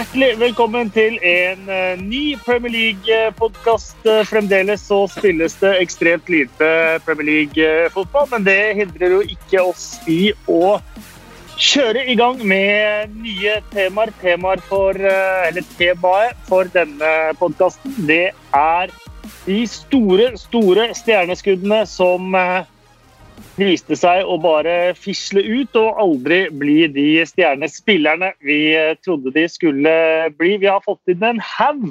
Hjertelig velkommen til en uh, ny Premier League-podkast. Uh, fremdeles så spilles det ekstremt lite Premier League-fotball, men det hindrer jo ikke oss i å kjøre i gang med nye temaer. Temaer for, uh, eller temaet for denne podkasten, det er de store, store stjerneskuddene som viste seg å bare fisle ut og aldri bli de stjernespillerne vi eh, trodde de skulle bli. Vi har fått inn en haug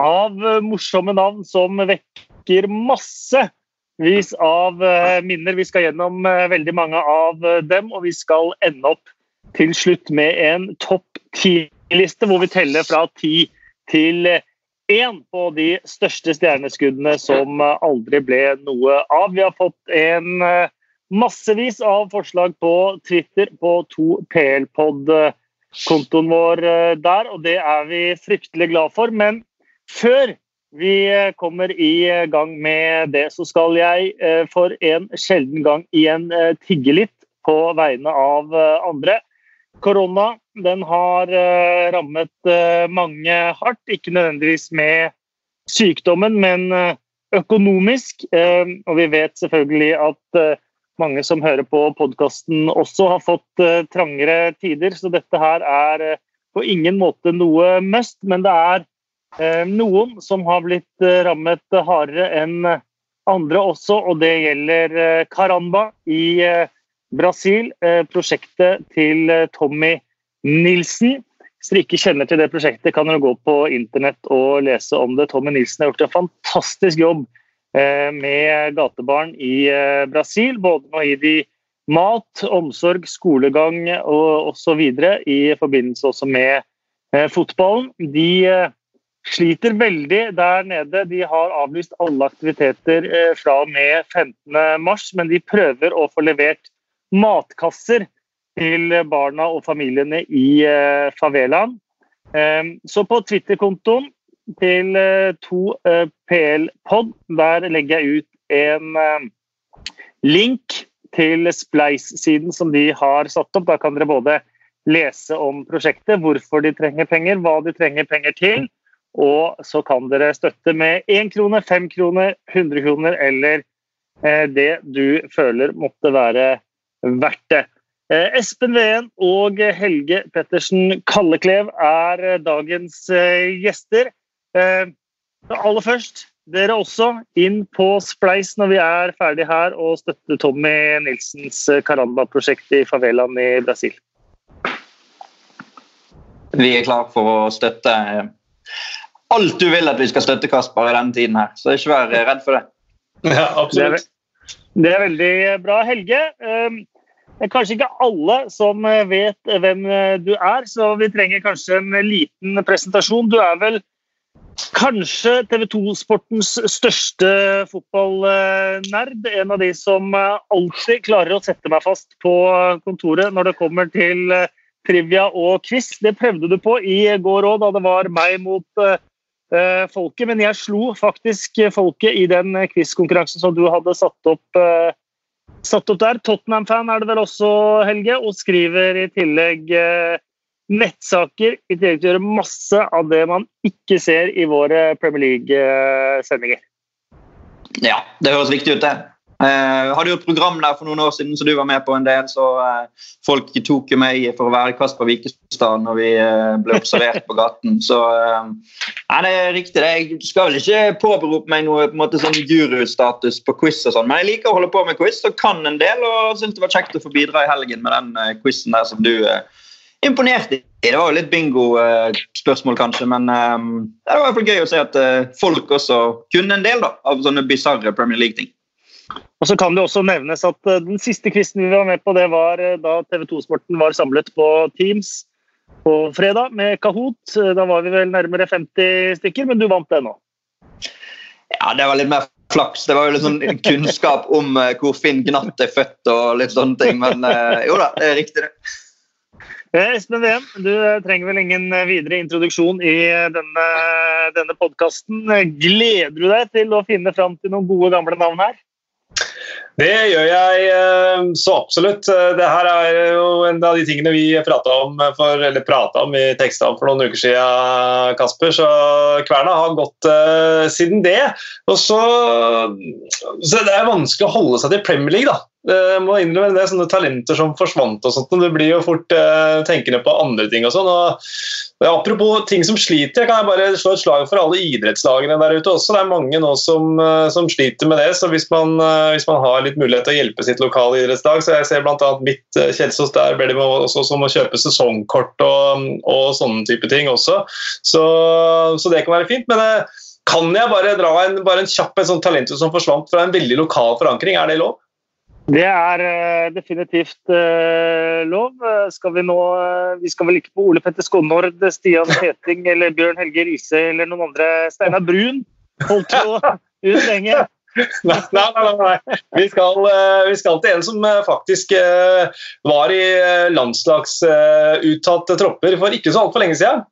av eh, morsomme navn som vekker massevis av eh, minner. Vi skal gjennom veldig mange av dem, og vi skal ende opp til slutt med en topp ti-liste hvor vi teller fra ti til én på de største stjerneskuddene som aldri ble noe av. Vi har fått en massevis av forslag på Twitter på 2PLpod-kontoen vår eh, der, og det er vi fryktelig glad for. Men før vi eh, kommer i gang med det, så skal jeg eh, for en sjelden gang igjen tigge litt på vegne av andre. Korona den har rammet mange hardt, ikke nødvendigvis med sykdommen, men økonomisk. Og vi vet selvfølgelig at mange som hører på podkasten også har fått uh, trangere tider. Så dette her er uh, på ingen måte noe must, men det er uh, noen som har blitt rammet hardere enn andre også, og det gjelder Caramba i Brasil. prosjektet til Tommy Nilsen. Hvis dere ikke kjenner til det prosjektet, kan dere gå på internett og lese om det. Tommy Nilsen har gjort en fantastisk jobb Eh, med gatebarn i eh, Brasil. Både med å gi de mat, omsorg, skolegang og osv. i forbindelse også med eh, fotballen. De sliter veldig der nede. De har avlyst alle aktiviteter fra og med 15.3, men de prøver å få levert matkasser til barna og familiene i favelaen. Så på Twitter-kontoen til 2PL-pod. Eh, Der legger jeg ut en eh, link til Splice-siden som de har satt opp. Da kan dere både lese om prosjektet, hvorfor de trenger penger, hva de trenger penger til. Og så kan dere støtte med 1 krone, 5 kroner, 100 kroner eller eh, det du føler måtte være verdt det. Espen Ween og Helge Pettersen Kalleklev er dagens gjester. Eh, aller først, dere også inn på Spleis når vi er ferdig her og støtte Tommy Nilsens eh, Caramba-prosjekt i favelaen i Brasil. Vi er klar for å støtte alt du vil at vi skal støtte, Kasper, i denne tiden her. Så ikke vær redd for det. Ja, absolutt. Det er, det er veldig bra. Helge, eh, det er kanskje ikke alle som vet hvem du er, så vi trenger kanskje en liten presentasjon. Du er vel Kanskje TV 2-sportens største fotballnerd. En av de som alltid klarer å sette meg fast på kontoret når det kommer til eh, trivia og quiz. Det prøvde du på i går òg, da det var meg mot uh, folket. Men jeg slo faktisk folket i den quizkonkurransen som du hadde satt opp, uh, satt opp der. Tottenham-fan er det vel også, Helge, og skriver i tillegg uh, nettsaker, i tillegg til å gjøre masse av det man ikke ser i våre Premier League-sendinger. Ja, det høres viktig ut, det. Jeg hadde jo et program der for noen år siden så du var med på en del, så uh, folk tok meg for å være Kasper Wikestad når vi uh, ble observert på gaten. Så nei, det er riktig. Det. Jeg skal vel ikke påberope meg noe på en måte sånn gurustatus på quiz, og sånn, men jeg liker å holde på med quiz og kan en del. Og syns det var kjekt å få bidra i helgen med den quizen der som du imponerte. Det var jo litt bingo-spørsmål, kanskje, men um, det var i hvert fall gøy å se at uh, folk også kunne en del da, av sånne bisarre Premier League-ting. Og så kan det også nevnes at uh, Den siste quizen vi var med på, det var uh, da TV 2-sporten var samlet på Teams på fredag med Kahoot. Da var vi vel nærmere 50 stykker, men du vant det nå. Ja, det var litt mer flaks. Det var jo litt sånn kunnskap om hvor Finn Gnatt er født og litt sånne ting, men jo da, det er riktig, det. Eh, Espen Ween, du eh, trenger vel ingen eh, videre introduksjon i denne, denne podkasten. Gleder du deg til å finne fram til noen gode, gamle navn her? Det gjør jeg så absolutt. Det her er jo en av de tingene vi prata om, for, eller om i teksta for noen uker siden, Kasper. Så kverna har gått siden det. Og så, så Det er vanskelig å holde seg til Premier League, da. Jeg må innrømme det, er sånne talenter som forsvant og sånt. Det blir jo fort eh, tenkende på andre ting og sånn. og Apropos ting som sliter, kan jeg bare slå et slag for alle idrettslagene der ute også. Det er mange nå som, uh, som sliter med det. så hvis man, uh, hvis man, har litt mulighet til å hjelpe sitt lokale idrettslag, så jeg ser bl.a. mitt uh, Kjelsås der ber de også som å kjøpe sesongkort og, og sånne type ting også. Så, så, det kan være fint. men kan jeg bare dra en, bare en kjapp en sånn talent som forsvant fra en veldig lokal forankring? Er det lov? Det er uh, definitivt uh, lov. Uh, skal vi nå Vi skal vel ikke på Ole Petter Skonnord, Stian Heting eller Bjørn Helge Riise eller noen andre. Steinar Brun holdt jo ut lenge. Nei, nei, nei, nei. Vi, skal, vi, skal, til en som faktisk var i landslagsuttatte tropper for ikke så altfor lenge siden.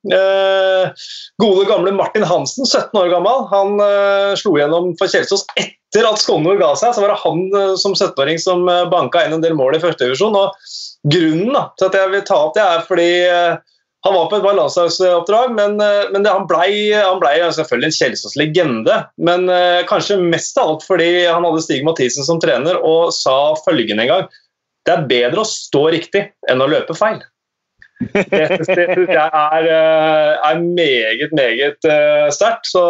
Gode, gamle Martin Hansen, 17 år gammel. Han slo gjennom for Kjelsås etter at Skånor ga seg, så var det han eh, som 17-åring som eh, banka inn en del mål i første førstedivisjon. Grunnen da, til at jeg vil ta opp det, er fordi eh, han var på et landslagsoppdrag, men, men det, han ble, ble selvfølgelig en Kjelsås-legende. Men eh, kanskje mest av alt fordi han hadde Stig Mathisen som trener og sa følgende en gang Det er bedre å stå riktig enn å løpe feil. Det syns jeg er, er, meget, meget uh, sterkt. Så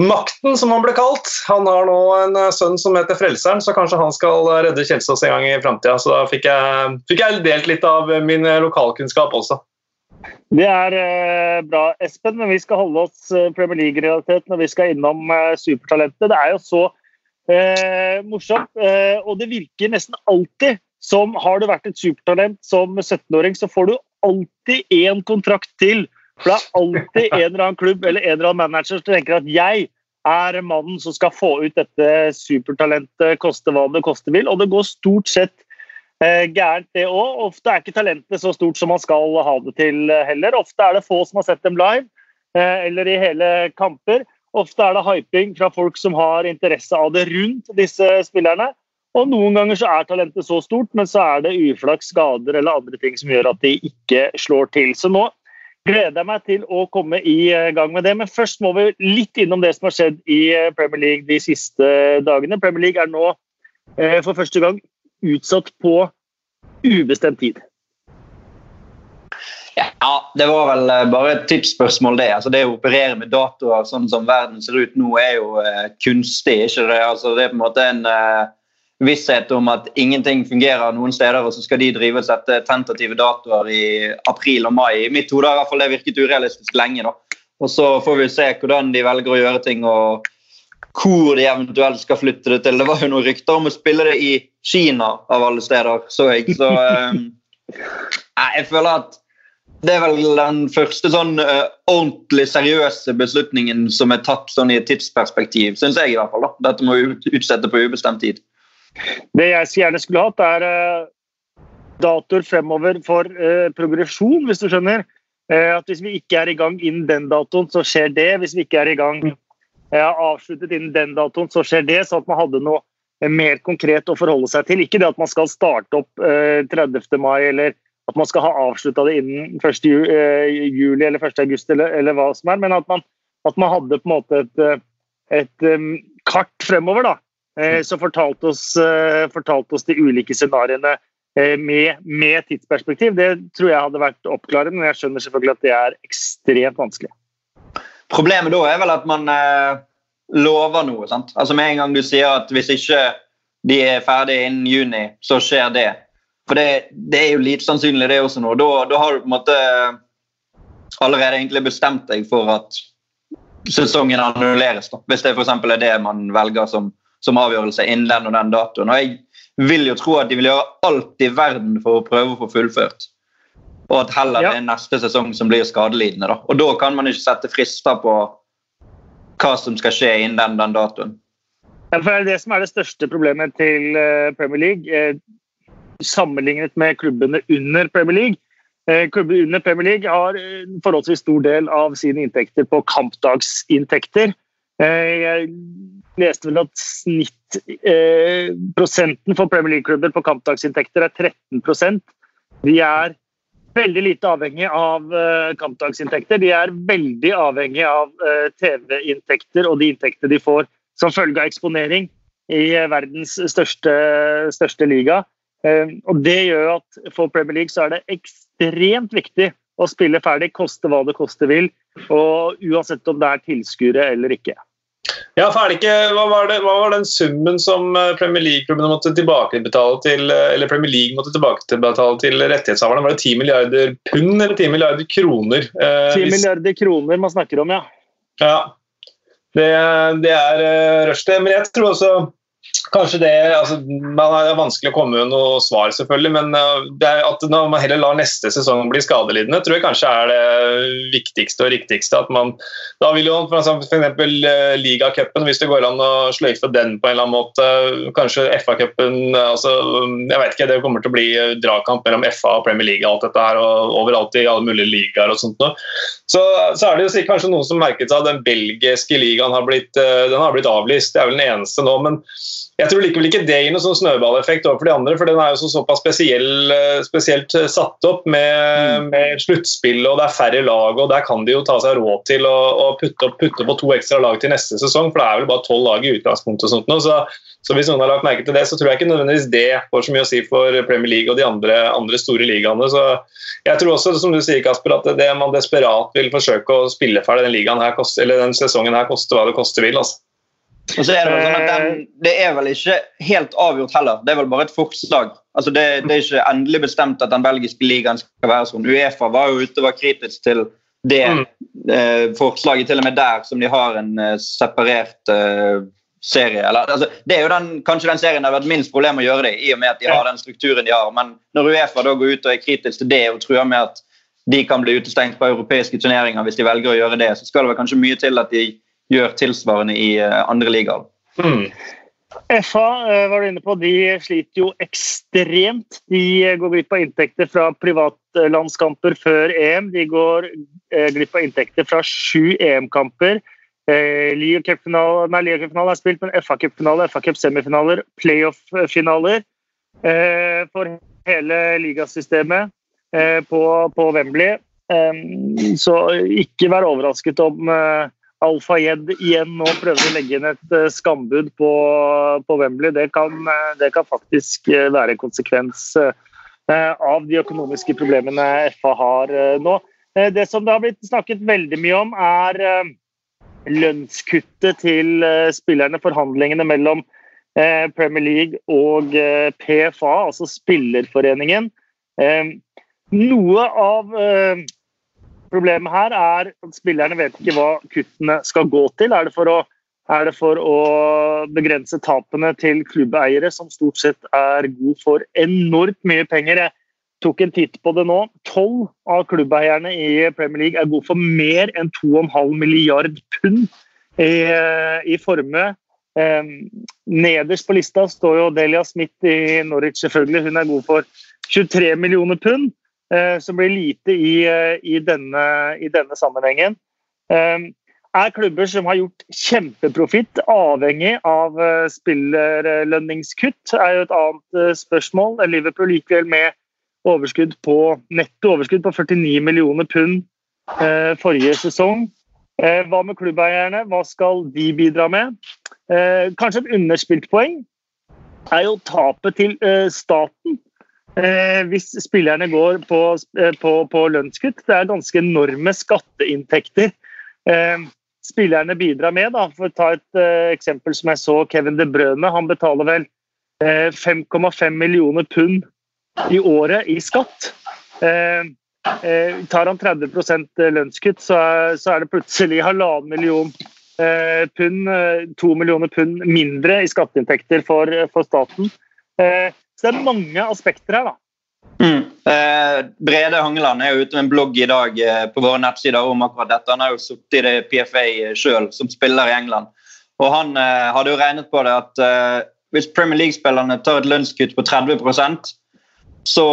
Makten, som han ble kalt. Han har nå en eh, sønn som heter Frelseren, så kanskje han skal eh, redde Kjelsås en gang i framtida. Så da fikk jeg, fikk jeg, delt litt av min eh, lokalkunnskap også. Det er eh, bra, Espen, men vi skal holde oss Premier League-realitet når vi skal innom eh, supertalentet. Det er jo så eh, morsomt, og det virker nesten alltid som har du vært et supertalent som 17-åring, så får du alltid én kontrakt til for det er alltid en eller annen klubb eller en eller annen manager som tenker at jeg er mannen som skal få ut dette supertalentet, koste hva det koste vil. Og det går stort sett eh, gærent, det òg. Ofte er ikke talentet så stort som man skal ha det til eh, heller. Ofte er det få som har sett dem live, eh, eller i hele kamper. Ofte er det hyping fra folk som har interesse av det rundt disse spillerne. Og noen ganger så er talentet så stort, men så er det uflaks, skader eller andre ting som gjør at de ikke slår til. Så nå gleder jeg meg til å komme i eh, gang med det. Men først må vi litt innom det som har skjedd i eh, Premier League de siste dagene. Premier League er nå eh, for første gang utsatt på ubestemt tid. Ja, det var vel bare et tidsspørsmål, det. Altså, det å operere med datoer sånn som verden ser ut nå, er jo eh, kunstig. ikke det? Altså, det er på en måte en eh, visshet om at ingenting fungerer noen steder, og så skal de drive og sette tentative datoer i april og mai. I mitt hode har i hvert fall det virket urealistisk lenge. da. Og Så får vi se hvordan de velger å gjøre ting, og hvor de eventuelt skal flytte det til. Det var jo noen rykter om å spille det i Kina, av alle steder, så jeg. Så um, jeg føler at det er vel den første sånn uh, ordentlig seriøse beslutningen som er tatt sånn i et tidsperspektiv, syns jeg i hvert fall. da. Dette må vi utsette på ubestemt tid. Det jeg så gjerne skulle hatt, er uh, datoer fremover for uh, progresjon, hvis du skjønner. At Hvis vi ikke er i gang innen den datoen, så skjer det. Hvis vi ikke er i gang avsluttet innen den datoen, så skjer det. Så at man hadde noe mer konkret å forholde seg til. Ikke det at man skal starte opp 30. mai, eller at man skal ha avslutta det innen 1. juli eller 1. august, eller, eller hva som er, men at man, at man hadde på en måte et, et um, kart fremover. da, Eh, som fortalte oss, eh, fortalte oss de ulike scenarioene eh, med, med, tidsperspektiv. Det tror jeg hadde vært oppklarende, men jeg skjønner selvfølgelig at det er ekstremt vanskelig. Problemet da er vel at man eh, lover noe. sant? Altså Med en gang du sier at hvis ikke de er ferdige innen juni, så skjer det. For det, det er jo lite sannsynlig, det også nå. Da, da har du på en måte allerede egentlig bestemt deg for at sesongen annulleres. da, Hvis det f.eks. er det man velger som som avgjørelse innen den og den datoen. Og jeg vil jo tro at de vil gjøre alt i verden for å prøve å få fullført. Og at heller ja. det er neste sesong som blir skadelidende. Da. Og da kan man ikke sette frister på hva som skal skje innen den, den datoen. Ja, for det er det som er det største problemet til eh, Premier League, eh, sammenlignet med klubbene under Premier League. Klubben under Premier League har en forholdsvis stor del av sine inntekter på kampdagsinntekter. Jeg leste vel at snittprosenten eh, for Premier League-klubber på kampdagsinntekter er 13% De er veldig lite avhengig av uh, kampdagsinntekter. De er veldig avhengig av uh, TV-inntekter og de inntektene de får som følge av eksponering i uh, verdens største, største liga. og Det gjør at for Premier League så er det ekstremt viktig å spille ferdig, koste hva det koste vil. Og uansett om det er tilskuere eller ikke. Ja, for ikke, hva, var det, hva var den summen som eh, Premier League-klubbene måtte tilbakebetale til eh, eller Premier League måtte tilbakebetale til rettighetshaverne? Var det 10 milliarder pund eller 10 milliarder kroner? 10 eh, milliarder kroner man snakker om, ja. Ja, det, det er rush, det. Men jeg tror også Kanskje det altså, man er vanskelig å komme med noe svar, selvfølgelig, men er at når man heller lar neste sesong bli skadelidende, tror jeg kanskje er det viktigste og riktigste. at man, Da vil jo f.eks. Uh, ligacupen, hvis det går an å sløyfe den på en eller annen måte, kanskje FA-cupen altså, Jeg vet ikke, det kommer til å bli dragkamp mellom FA og Premier League og alt dette her, og overalt i alle mulige ligaer og sånt noe. Så, så, er det jo kanskje noen som merket seg at den belgiske ligaen har blitt, den har blitt avlyst. Det er vel den eneste nå. men jeg tror likevel ikke det gir noen sånn snøballeffekt overfor de andre, for den er jo så, såpass spesiell, eh, spesielt eh, satt opp med, mm. med sluttspill, og det er færre lag, og der kan de jo ta seg råd til å, å putte, opp, putte, på to ekstra lag til neste sesong, for det er vel bare tolv lag i utgangspunktet. og sånt nå, så, så, hvis noen har lagt merke til det, så tror jeg ikke nødvendigvis det får så mye å si for Premier League og de andre, andre store ligaene. så jeg tror også, som du sier, Kasper, at det man desperat vil forsøke å spille ferdig den, ligaen her, eller den sesongen her, koste hva det koste vil. altså. Og så er Det vel sånn at den, eh. det er vel ikke helt avgjort heller. Det er vel bare et forslag. Altså det, det, er ikke endelig bestemt at den belgiske ligaen skal være sånn. Uefa var jo ute og var kritisk til det mm. eh, forslaget, til og med der, som de har en eh, separert eh, serie. Eller, altså, det er jo den, kanskje den serien har vært minst problem å gjøre det i og med at de har den strukturen de har. Men når Uefa da går ut og er kritisk til det og truer med at de kan bli utestengt på europeiske turneringer hvis de velger å gjøre det, så skal det vel kanskje mye til at de gjør tilsvarende i eh, andre ligaer. Mm. FA eh, var du inne på, de sliter jo ekstremt. De går glipp av inntekter fra privatlandskamper før EM. De går eh, glipp av inntekter fra sju EM-kamper. Liga-cupfinale er spilt, men FA-cupfinale, FA-cup-semifinaler, playoff-finaler for hele ligasystemet på, på Wembley. Så ikke vær overrasket om Alfa Jed igjen nå prøver å legge inn et eh, skambud på, på Wembley. Det kan, eh, det kan, faktisk eh, være en konsekvens av de økonomiske problemene FA har nå. Det som det har blitt snakket veldig mye om, er lønnskuttet til spillerne. Forhandlingene mellom Premier League og PFA, altså spillerforeningen. Noe av Problemet her er at spillerne vet ikke hva kuttene skal gå til. Er det for å, det for å begrense tapene til klubbeiere, som stort sett er god for enormt mye penger? Jeg tok en titt på det nå. Tolv av klubbeierne i Premier League er god for mer enn 2,5 milliard pund i, i formue. Eh, nederst på lista står jo Delia Smith i Norwich, selvfølgelig. Hun er god for 23 millioner pund. Eh, som blir lite i, eh, i, denne, i denne, sammenhengen. Eh, er klubber som har gjort kjempeprofitt avhengig av spillerlønningskutt, er jo et annet spørsmål. Liverpool likevel med overskudd på, netto overskudd på 49 millioner pund forrige sesong. Hva med klubbeierne? Hva skal de bidra med? Kanskje et underspilt poeng er jo tapet til staten Eh, hvis spillerne går på, eh, på, på, lønnskutt. Det er ganske enorme skatteinntekter eh, spillerne bidrar med. Da. For å ta et eh, eksempel som jeg så, Kevin De Brøne. Han betaler vel 5,5 eh, millioner pund i året i skatt. Eh, tar han 30% lønnskutt, så er, så er, det plutselig halvannen million pund, to millioner pund mindre i skatteinntekter for, for staten. Så det er mange aspekter her, da. Mm. Eh, Brede Hangeland er jo ute med en blogg i dag eh, på våre nettsider om akkurat dette. Han har jo sittet i det PFA sjøl, som spiller i England. Og Han eh, hadde jo regnet på det at eh, hvis Premier League-spillerne tar et lønnskutt på 30% så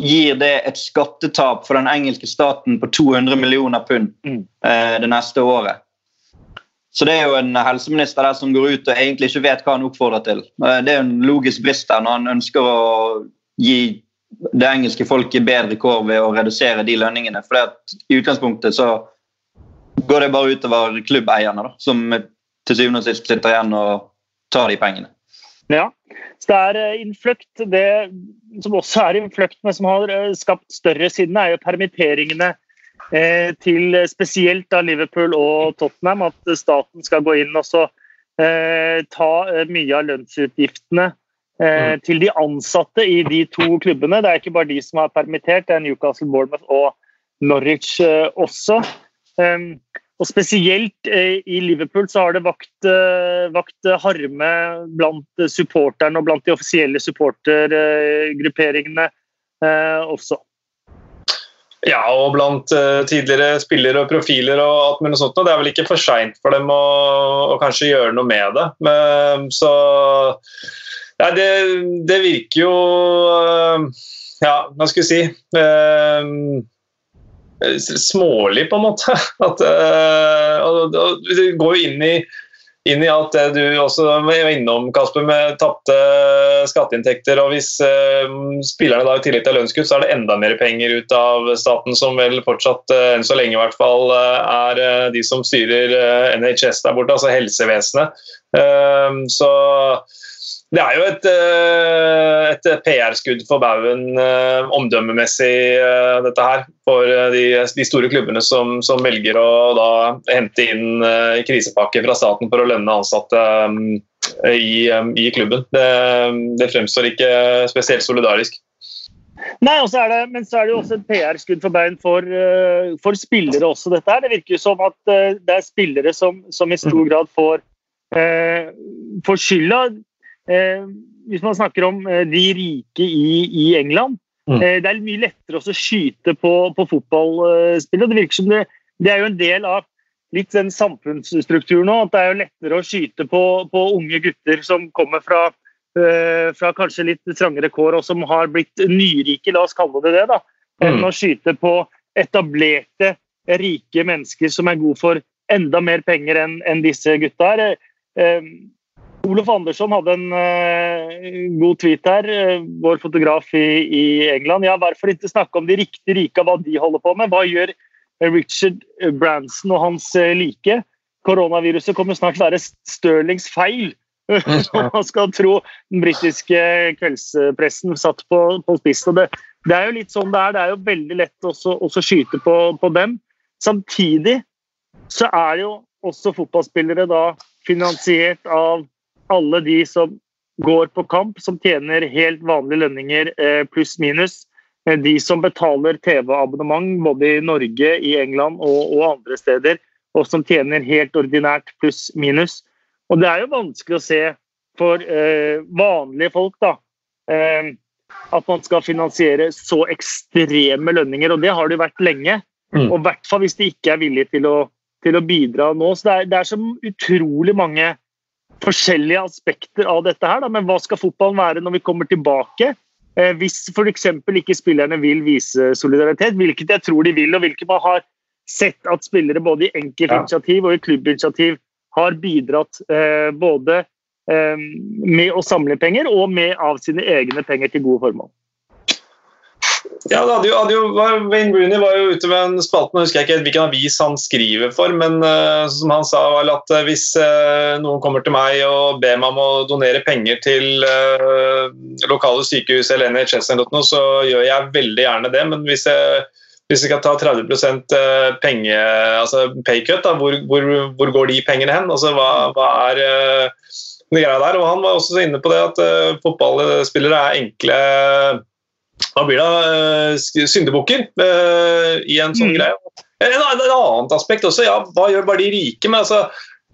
gir det et skattetap for den engelske staten på 200 millioner pund mm. Eh, det neste året. Så det er jo en helseminister der som går ut og egentlig ikke vet hva han oppfordrer til. Det er en logisk brist der når han ønsker å gi det engelske folket bedre kår ved å redusere de lønningene. For i utgangspunktet så går det bare utover klubbeierne, da, som til syvende og sist sitter igjen og tar de pengene. Ja, så det er innfløkt. Det som også er innfløkt, men som har eh, skapt større sinne, er jo permitteringene eh, til spesielt da Liverpool og Tottenham. At staten skal gå inn og så, eh, ta mye av lønnsutgiftene eh, mm. til de ansatte i de to klubbene. Det er ikke bare de som er permittert, det er Newcastle, Bournemouth og Norwich eh, også. Og Spesielt eh, i Liverpool så har det vakt, eh, vakt harme blant supporterne og blant de offisielle supportergrupperingene eh, også. Ja, og blant uh, tidligere spillere og profiler og alt mulig sånt. Det er vel ikke for seint for dem å, å, kanskje gjøre noe med det. Men, så ja, det, det, virker jo uh, Ja, hva skal vi si uh, smålig, på en måte. At, og, og, det går jo inn i, inn i alt det du også var innom, Kasper, med tapte skatteinntekter. og Hvis eh, spillerne da i tillegg til lønnskutt, så er det enda mer penger ut av staten, som vel fortsatt, eh, enn så lenge i hvert fall, er de som styrer NHS der borte, altså helsevesenet. så det er jo et, eh, et PR-skudd for baugen eh, omdømmemessig, eh, dette her. For de, de store klubbene som, som, velger å da hente inn krisepakke fra staten for å lønne ansatte i, i klubben. Det, det, fremstår ikke spesielt solidarisk. Nei, det, Men så er det jo også et PR-skudd for bein for, for, spillere også, dette her. Det virker jo som at det er spillere som, som i stor mm. grad får, får skylda Eh, hvis man snakker om eh, de rike i, i England mm. Eh, det er mye lettere å skyte på, på fotballspillet. Det virker som det, det er jo en del av litt den samfunnsstrukturen nå. At det er jo lettere å skyte på, på unge gutter som kommer fra, fra kanskje litt trangere kår, og som har blitt nyrike, la oss kalle det det, da, enn mm. å skyte på etablerte, rike mennesker som er gode for enda mer penger enn en disse gutta her. Olof Andersson hadde en uh, god tweet her, uh, vår fotograf i, i, England. Ja, Hvorfor ikke snakke om de riktig rike, hva de holder på med? Hva gjør Richard Branson og hans uh, like? Koronaviruset kommer snart til å være Stirlings feil. man skal tro den britiske kveldspressen satt på, på spissen. Det, det, er jo litt sånn det er. Det er jo veldig lett også skyte på, på dem. Samtidig så er jo også fotballspillere da finansiert av alle de som går på kamp, som tjener helt vanlige lønninger eh, pluss-minus. Eh, de som betaler TV-abonnement både i Norge, i England og, og, andre steder, og som tjener helt ordinært pluss-minus. Og det er jo vanskelig å se for eh, vanlige folk da, eh, at man skal finansiere så ekstreme lønninger, og det har det jo vært lenge. Mm. Og i hvert fall hvis de ikke er villige til å, til å bidra nå. Så det er, det er så utrolig mange forskjellige aspekter av dette her. Da. Men hva skal fotballen være når vi kommer tilbake? Eh, hvis f.eks. ikke spillerne vil vise solidaritet, hvilket jeg tror de vil, og hvilket man har sett at spillere både i enkeltinitiativ og i klubbinitiativ har bidratt eh, både eh, med å samle penger og med av sine egne penger til gode formål. Ja, det hadde jo, hadde jo, Wayne Rooney var jo ute med en spalte, nå husker jeg ikke hvilken avis han skriver for, men uh, som han sa var at uh, hvis uh, noen kommer til meg og ber meg om å donere penger til lokale sykehus eller NHS, eller noe, så gjør jeg veldig gjerne det. Men hvis jeg, hvis jeg skal ta 30% penge, altså paycut, da, hvor, hvor, hvor, går de pengene hen? Altså, hva, hva er greia der? Og Han var også inne på det at fotballspillere er enkle da blir det uh, syndebukker uh, i en sånn mm. greie. En, en, annet aspekt også, ja, hva gjør bare de rike? Men altså,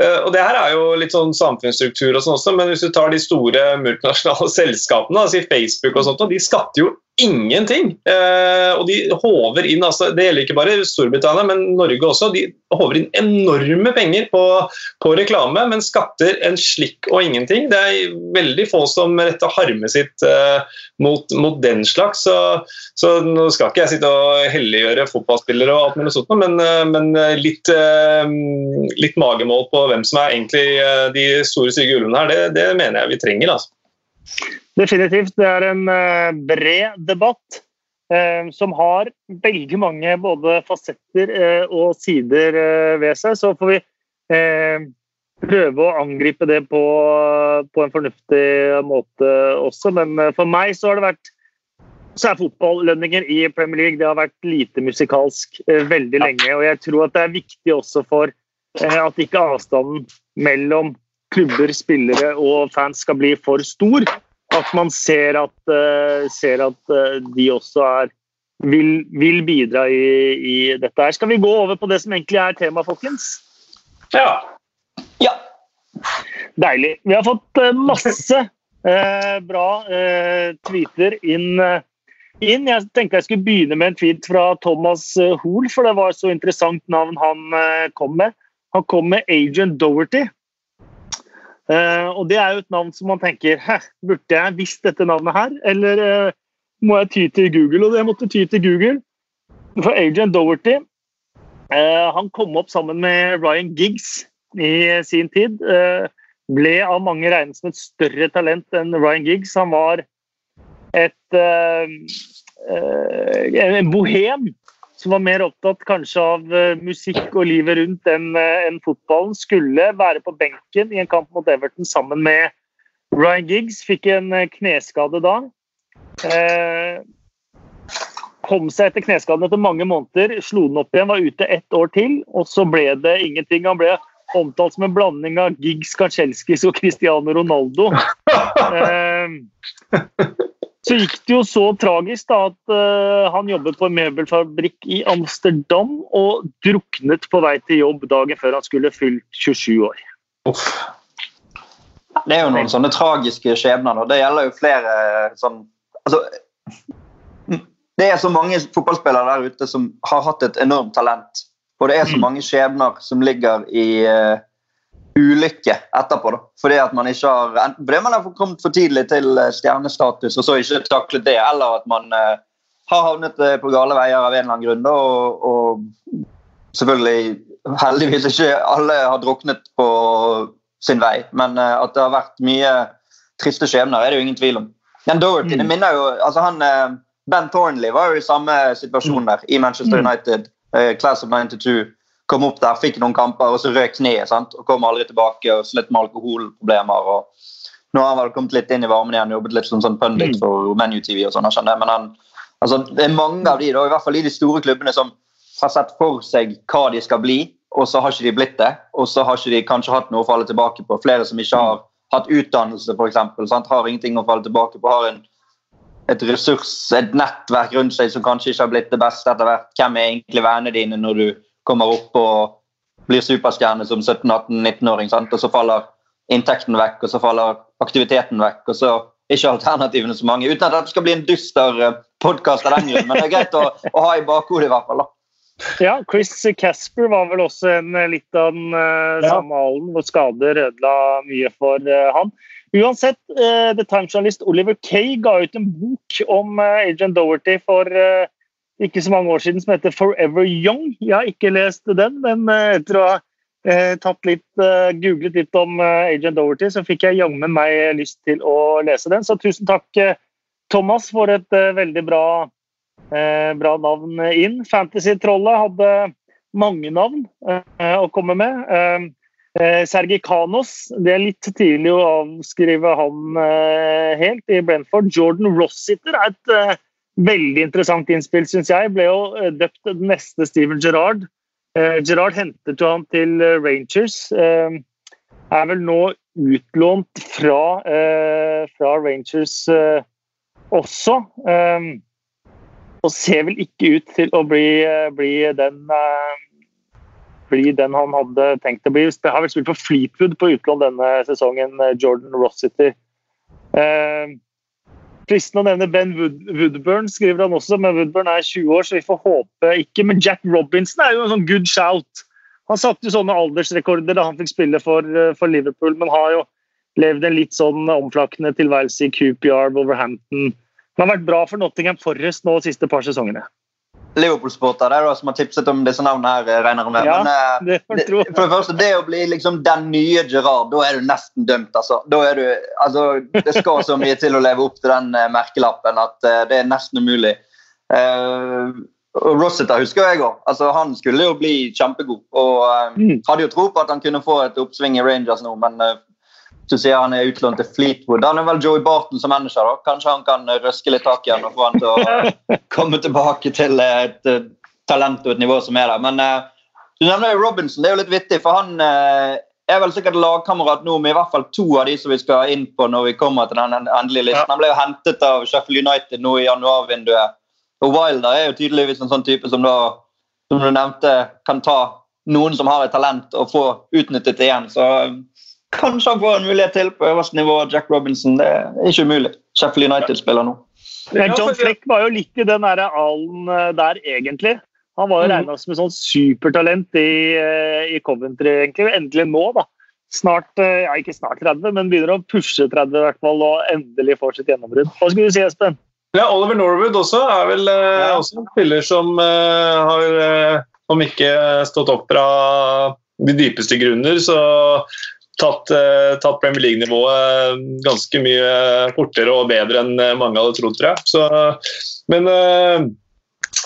uh, og det her er jo litt sånn samfunnsstruktur og sånn også, men hvis du tar de store multinasjonale selskapene, altså Facebook og sånt, de skatter jo ingenting. Eh, og de håver inn altså, Det gjelder ikke bare Storbritannia, men Norge også. De håver inn enorme penger på, på reklame, men skatter en slikk og ingenting. Det er veldig få som retter harmet sitt eh, mot, mot, den slags. Så, så, nå skal ikke jeg sitte og helliggjøre fotballspillere, og alt mulig sånt, men, eh, men litt, eh, litt, magemål på hvem som er egentlig eh, de store stygge ulvene her, det, det mener jeg vi trenger. altså. Definitivt. Det er en uh, bred debatt uh, som har veldig mange både fasetter uh, og sider ved seg. Så får vi prøve å angripe det på, på, en fornuftig måte også. Men for meg så har det vært så er fotballønninger i Premier League det har vært lite musikalsk veldig lenge. Og jeg tror at det er viktig også for at ikke avstanden mellom klubber, spillere og fans skal bli for stor at man ser at, uh, ser at uh, de også er, vil, vil bidra i, i, dette her. Skal vi gå over på det som egentlig er tema, folkens? Ja. ja. Deilig. Vi har fått uh, masse bra tweeter inn, inn. Jeg tenkte jeg skulle begynne med en tweet fra Thomas Hoel, for det var så interessant navn han kom med. Han kom med Agent Doherty. Uh, og det er jo et navn som man tenker Hæ, burde jeg visst dette navnet her? Eller uh, må jeg ty til Google? Og jeg måtte ty til Google. For Adrian Doherty uh, han kom opp sammen med Ryan Giggs i sin tid. ble av mange regnet som et større talent enn Ryan Giggs. Han var et en bohem som var mer opptatt kanskje av uh, musikk og livet rundt enn uh, en fotballen, skulle være på benken i en kamp mot Everton sammen med Ryan Giggs. Fikk en uh, kneskade da. kom seg etter kneskaden etter mange måneder, slo den opp igjen, var ute ett år til, og så ble det ingenting. Han ble omtalt som en blanding av Giggs, Kacelskis og Cristiano Ronaldo. Så gikk det jo så tragisk da at uh, han jobbet på en møbelfabrikk i Amsterdam og druknet på vei til jobb dagen før han skulle fylt 27 år. Uff. Det er jo noen sånne tragiske skjebner. og Det gjelder jo flere sånn altså, Det er så mange fotballspillere der ute som har hatt et enormt talent. Og det er så mm. mange skjebner som ligger i uh, ulykke etterpå. da. Fordi at man ikke har fordi man har kommet for tidlig til eh, stjernestatus og så ikke taklet det, eller at man uh, har havnet eh, på gale veier av en eller annen grunn. Da, og, og, selvfølgelig heldigvis ikke alle har druknet på sin vei, men uh, at det har vært mye triste skjebner, er det jo ingen tvil om. Men Doherty, mm. det minner jo, altså han, uh, Ben Thornley var jo i samme situasjon mm. der, i Manchester mm. United, Class of 92 kom opp der, fikk noen kamper, og så røk kneet. og Kom aldri tilbake og slitt med alkoholproblemer. og Nå har han vel kommet litt inn i varmen igjen, jobbet litt som sånn pundit mm. for Menu TV. og sånn, men han, altså, Det er mange av de, da, i hvert fall i de store klubbene, som har sett for seg hva de skal bli, og så har ikke de blitt det. Og så har ikke de kanskje hatt noe å falle tilbake på. Flere som ikke har hatt utdannelse, f.eks., har ingenting å falle tilbake på. har en et ressurs, et nettverk rundt seg som kanskje ikke har blitt det beste etter hvert. Hvem er egentlig vennene dine når du kommer opp og blir superstjerne som 17-18-19-åring, og så faller inntekten vekk, og så faller aktiviteten vekk. og så er ikke alternativene så mange. Uten at det skal bli en dyster eh, podkast av den grunn, men det er greit å, å ha i bakhodet i hvert fall. da. Ja, Chris Casper var vel også en, eh, litt av den uh, ja. samme hallen, hvor skader ødela mye for uh, han. Uansett, uh, The Times-journalist Oliver Kay ga ut en bok om uh, Agent Doherty for ikke så mange år siden som heter 'Forever Young'. Jeg har ikke lest den, men eh, etter å ha eh, litt, eh, googlet litt om Agent Doverty, så fikk jeg jammen meg lyst til å lese den. Så tusen takk, Thomas, for et veldig bra, bra navn inn. Fantasy-trollet hadde mange navn å komme med. Sergi Kanos, det er litt tidlig å avskrive han helt i Brentford. Jordan Rossiter er et Veldig interessant innspill, syns jeg. Ble jo eh, døpt den neste Steven Gerrard. Eh, Gerrard hentet jo han til eh, Rangers. Eh, er vel nå utlånt fra, eh, fra Rangers eh, også. og ser vel ikke ut til å bli, bli den bli den han hadde tenkt å bli. Det har vel spilt for Fleetwood på utlån denne sesongen, Jordan Rossiter. Uh, fristende å nevne Ben Wood Woodburn, skriver han også, men Woodburn er 20 år, så vi får håpe ikke. Men Jack Robinson er jo en sånn good shout. Han satte jo sånne aldersrekorder da han fikk spille for, eh, for Liverpool, men har jo levd en litt sånn omflakkende tilværelse i QPR, Wolverhampton. Han har vært bra for Nottingham Forest nå de siste par sesongene. Liverpool-sporter som har tipset om disse navnene her, eh, regner med. Ja, Men, eh, det for det første, det å bli liksom den nye Gerard, da er du nesten dømt, altså. Du, altså det skal så mye til å leve opp til den eh, merkelappen at uh, det er nesten umulig. Uh, og Rossiter husker jeg òg. Altså, han skulle jo bli kjempegod. Og Mm. hadde jo tro på at han kunne få et oppsving i Rangers nå, men du sier han er utlånt til Fleetwood. Han er vel Joey Barton som manager. da. Kanskje han kan eh, røske litt tak i han og få han til å komme tilbake til et eh, talent og et nivå som er der. Men eh, du nevner jo Robinson. Det er jo litt vittig, for han eh, er vel sikkert lagkamerat nå med i hvert fall to av de som vi skal inn på når vi kommer til den endelige listen. Han ble jo hentet av Sheffield United nå i januarvinduet. Og Wilder er jo tydeligvis en sånn type som da, som du nevnte, kan ta noen som har et talent og få utnyttet det igjen. Så eh, kanskje han får en mulighet til på øverste nivå. Jack Robinson, det er ikke umulig. Sheffield United spiller nå. Men John Fleck var jo litt i den der alen eh, der, egentlig. Han var jo Mhm. regna som et sånn supertalent i, eh, i Coventry, egentlig. Endelig nå, da. Snart, eh, ja ikke snart 30, men begynner å pushe 30 i hvert fall, og endelig får sitt gjennombrudd. Hva skulle du si, Espen? Ja, Oliver Norwood også er vel eh, Ja. også en spiller som eh, har, om ikke stått opp fra de dypeste grunner, så tatt, eh, tatt Premier League-nivået ganske mye fortere og bedre enn eh, mange hadde trodd, tror jeg. Så, men eh,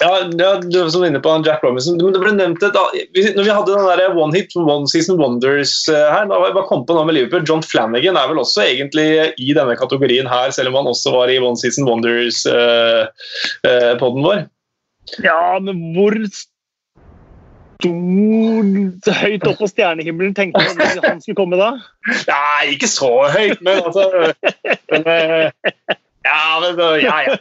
ja, ja, du var sånn inne på Jack Robinson. Det ble nevnt et, når vi hadde den der One Hit One Season Wonders eh, her, da jeg bare kom på noe med Liverpool. John Flanagan er vel også egentlig i denne kategorien her, selv om han også var i One Season Wonders-podden vår. Ja, men hvor stor Høyt opp på stjernehimmelen tenkte du at han skulle komme da? Nei, ikke så høyt, men altså men, eh, Ja, men ja, ja.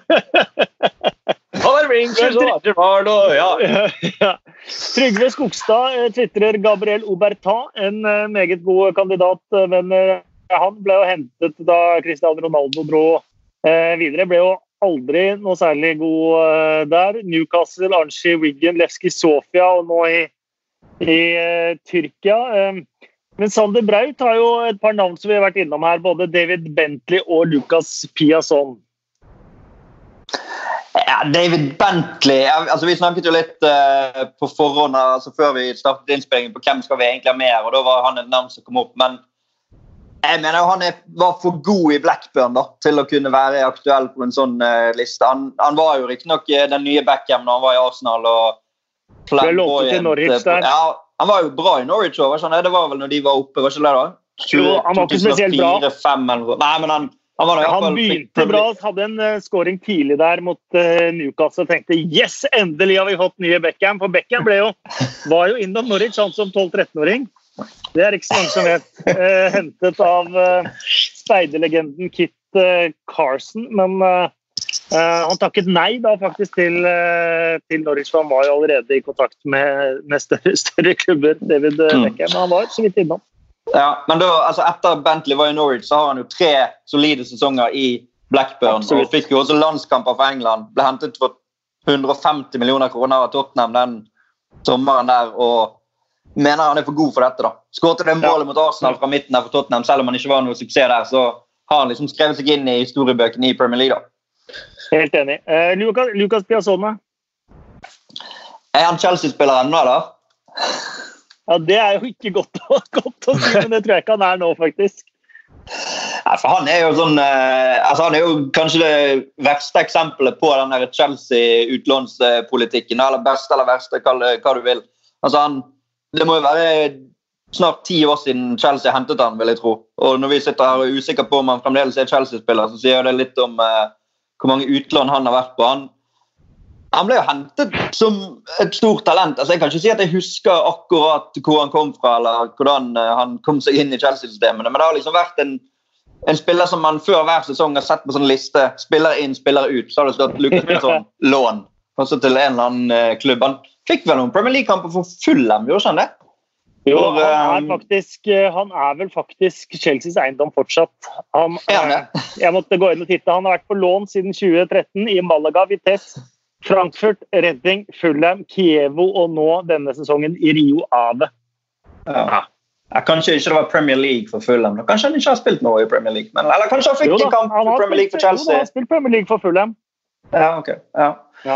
Han er Rangers og Gerard og ja. Ja. Trygve Skogstad eh, tvitrer Gabriel Aubertin, en eh, meget god kandidat. Men han ble jo hentet da Cristiano Ronaldo dro videre. Ble jo aldri noe særlig god eh, der. Newcastle, Arnchi, Wiggen, Levski Sofia og nå i, i eh, Tyrkia. Eh, men Sander Braut har jo et par navn som vi har vært innom her. Både David Bentley og Lucas Piasson. Ja, David Bentley altså Vi snakket jo litt eh, på forhånd altså før vi startet innspillingen på hvem skal vi egentlig ha mer. og da var han et navn som kom opp. Men jeg mener jo han er, var for god i Blackburn da, til å kunne være aktuell på en sånn uh, liste. Han, han var jo riktignok eh, den nye Beckham når han var i Arsenal. og Ble lånt til Norwich der. Ja, han var jo bra i Norwich òg. Det var vel når de var oppe, var ikke det da? Jo, han var ikke spesielt bra. 2004-2005 eller. Nei, men han, han var da i Han begynte bra, hadde en uh, scoring tidlig der mot uh, Newcastle og tenkte yes, endelig har vi fått nye Beckham. For Beckham ble jo, var jo innom Norwich han som 12-13-åring. Det er ikke så mange som vet. Eh, hentet av eh, speiderlegenden Kit eh, Carson. Men eh, eh, han takket nei da faktisk til, eh, til Norwich, for han var jo allerede i kontakt med, med større, større klubber. David Mm. Beckham, men han var så vidt innom. Ja, men da, altså Etter Bentley var i Norwich, så har han jo tre solide sesonger i Blackburn. Absolutt. Og fikk jo også landskamper for England. Ble hentet for 150 millioner kroner av Tottenham den sommeren der. og mener han er for god for dette. da. Skåret det målet mot Arsenal fra midten her for Tottenham, selv om han ikke var noe suksess der, så har han liksom skrevet seg inn i historiebøkene i Premier League. da. Helt enig. Eh, Lucas, Lucas Piazzone. Er han Chelsea-spiller ennå, eller? Ja, Det er jo ikke godt godt å si, men det tror jeg ikke han er nå, faktisk. Nei, for Han er jo sånn, eh, altså han er jo kanskje det verste eksempelet på den der Chelsea-utlånspolitikken. Eller beste eller verste, det hva du vil. Altså han, Det må jo være snart ti år siden Chelsea hentet han, vil jeg tro. Og når vi sitter her og er usikre på om han fremdeles er Chelsea-spiller, så sier det litt om eh, hvor mange utlån han har vært på. Han, han ble jo hentet som et stort talent. altså Jeg kan ikke si at jeg husker akkurat hvor han kom fra, eller hvordan eh, han kom seg inn i Chelsea-systemene, men det har liksom vært en, en spiller som man før hver sesong har sett på sånn liste. Spiller inn, spiller ut. Så har det stått Lucas Piasson lån. Også til en eller annen eh, klubb. Han fikk vel noen Premier League-kamper for Fulham, gjorde han det? Jo, For, han er, eh, faktisk, eh, han er vel faktisk Chelseas eiendom fortsatt. Han, Er jeg måtte gå inn og titte. Han har vært på lån siden 2013 i Malaga, Vitesse, Frankfurt, Redding, Fulham, Kievo og nå denne sesongen i Rio Ave. Ja. Ja, kanskje ikke det var Premier League for Fulham. Kanskje han ikke har spilt noe i Premier League. Men, eller kanskje han fikk Jo da, en kamp for i Premier League for Chelsea. jo da, han har spilt Premier League for Fulham. Ja, ok. Ja.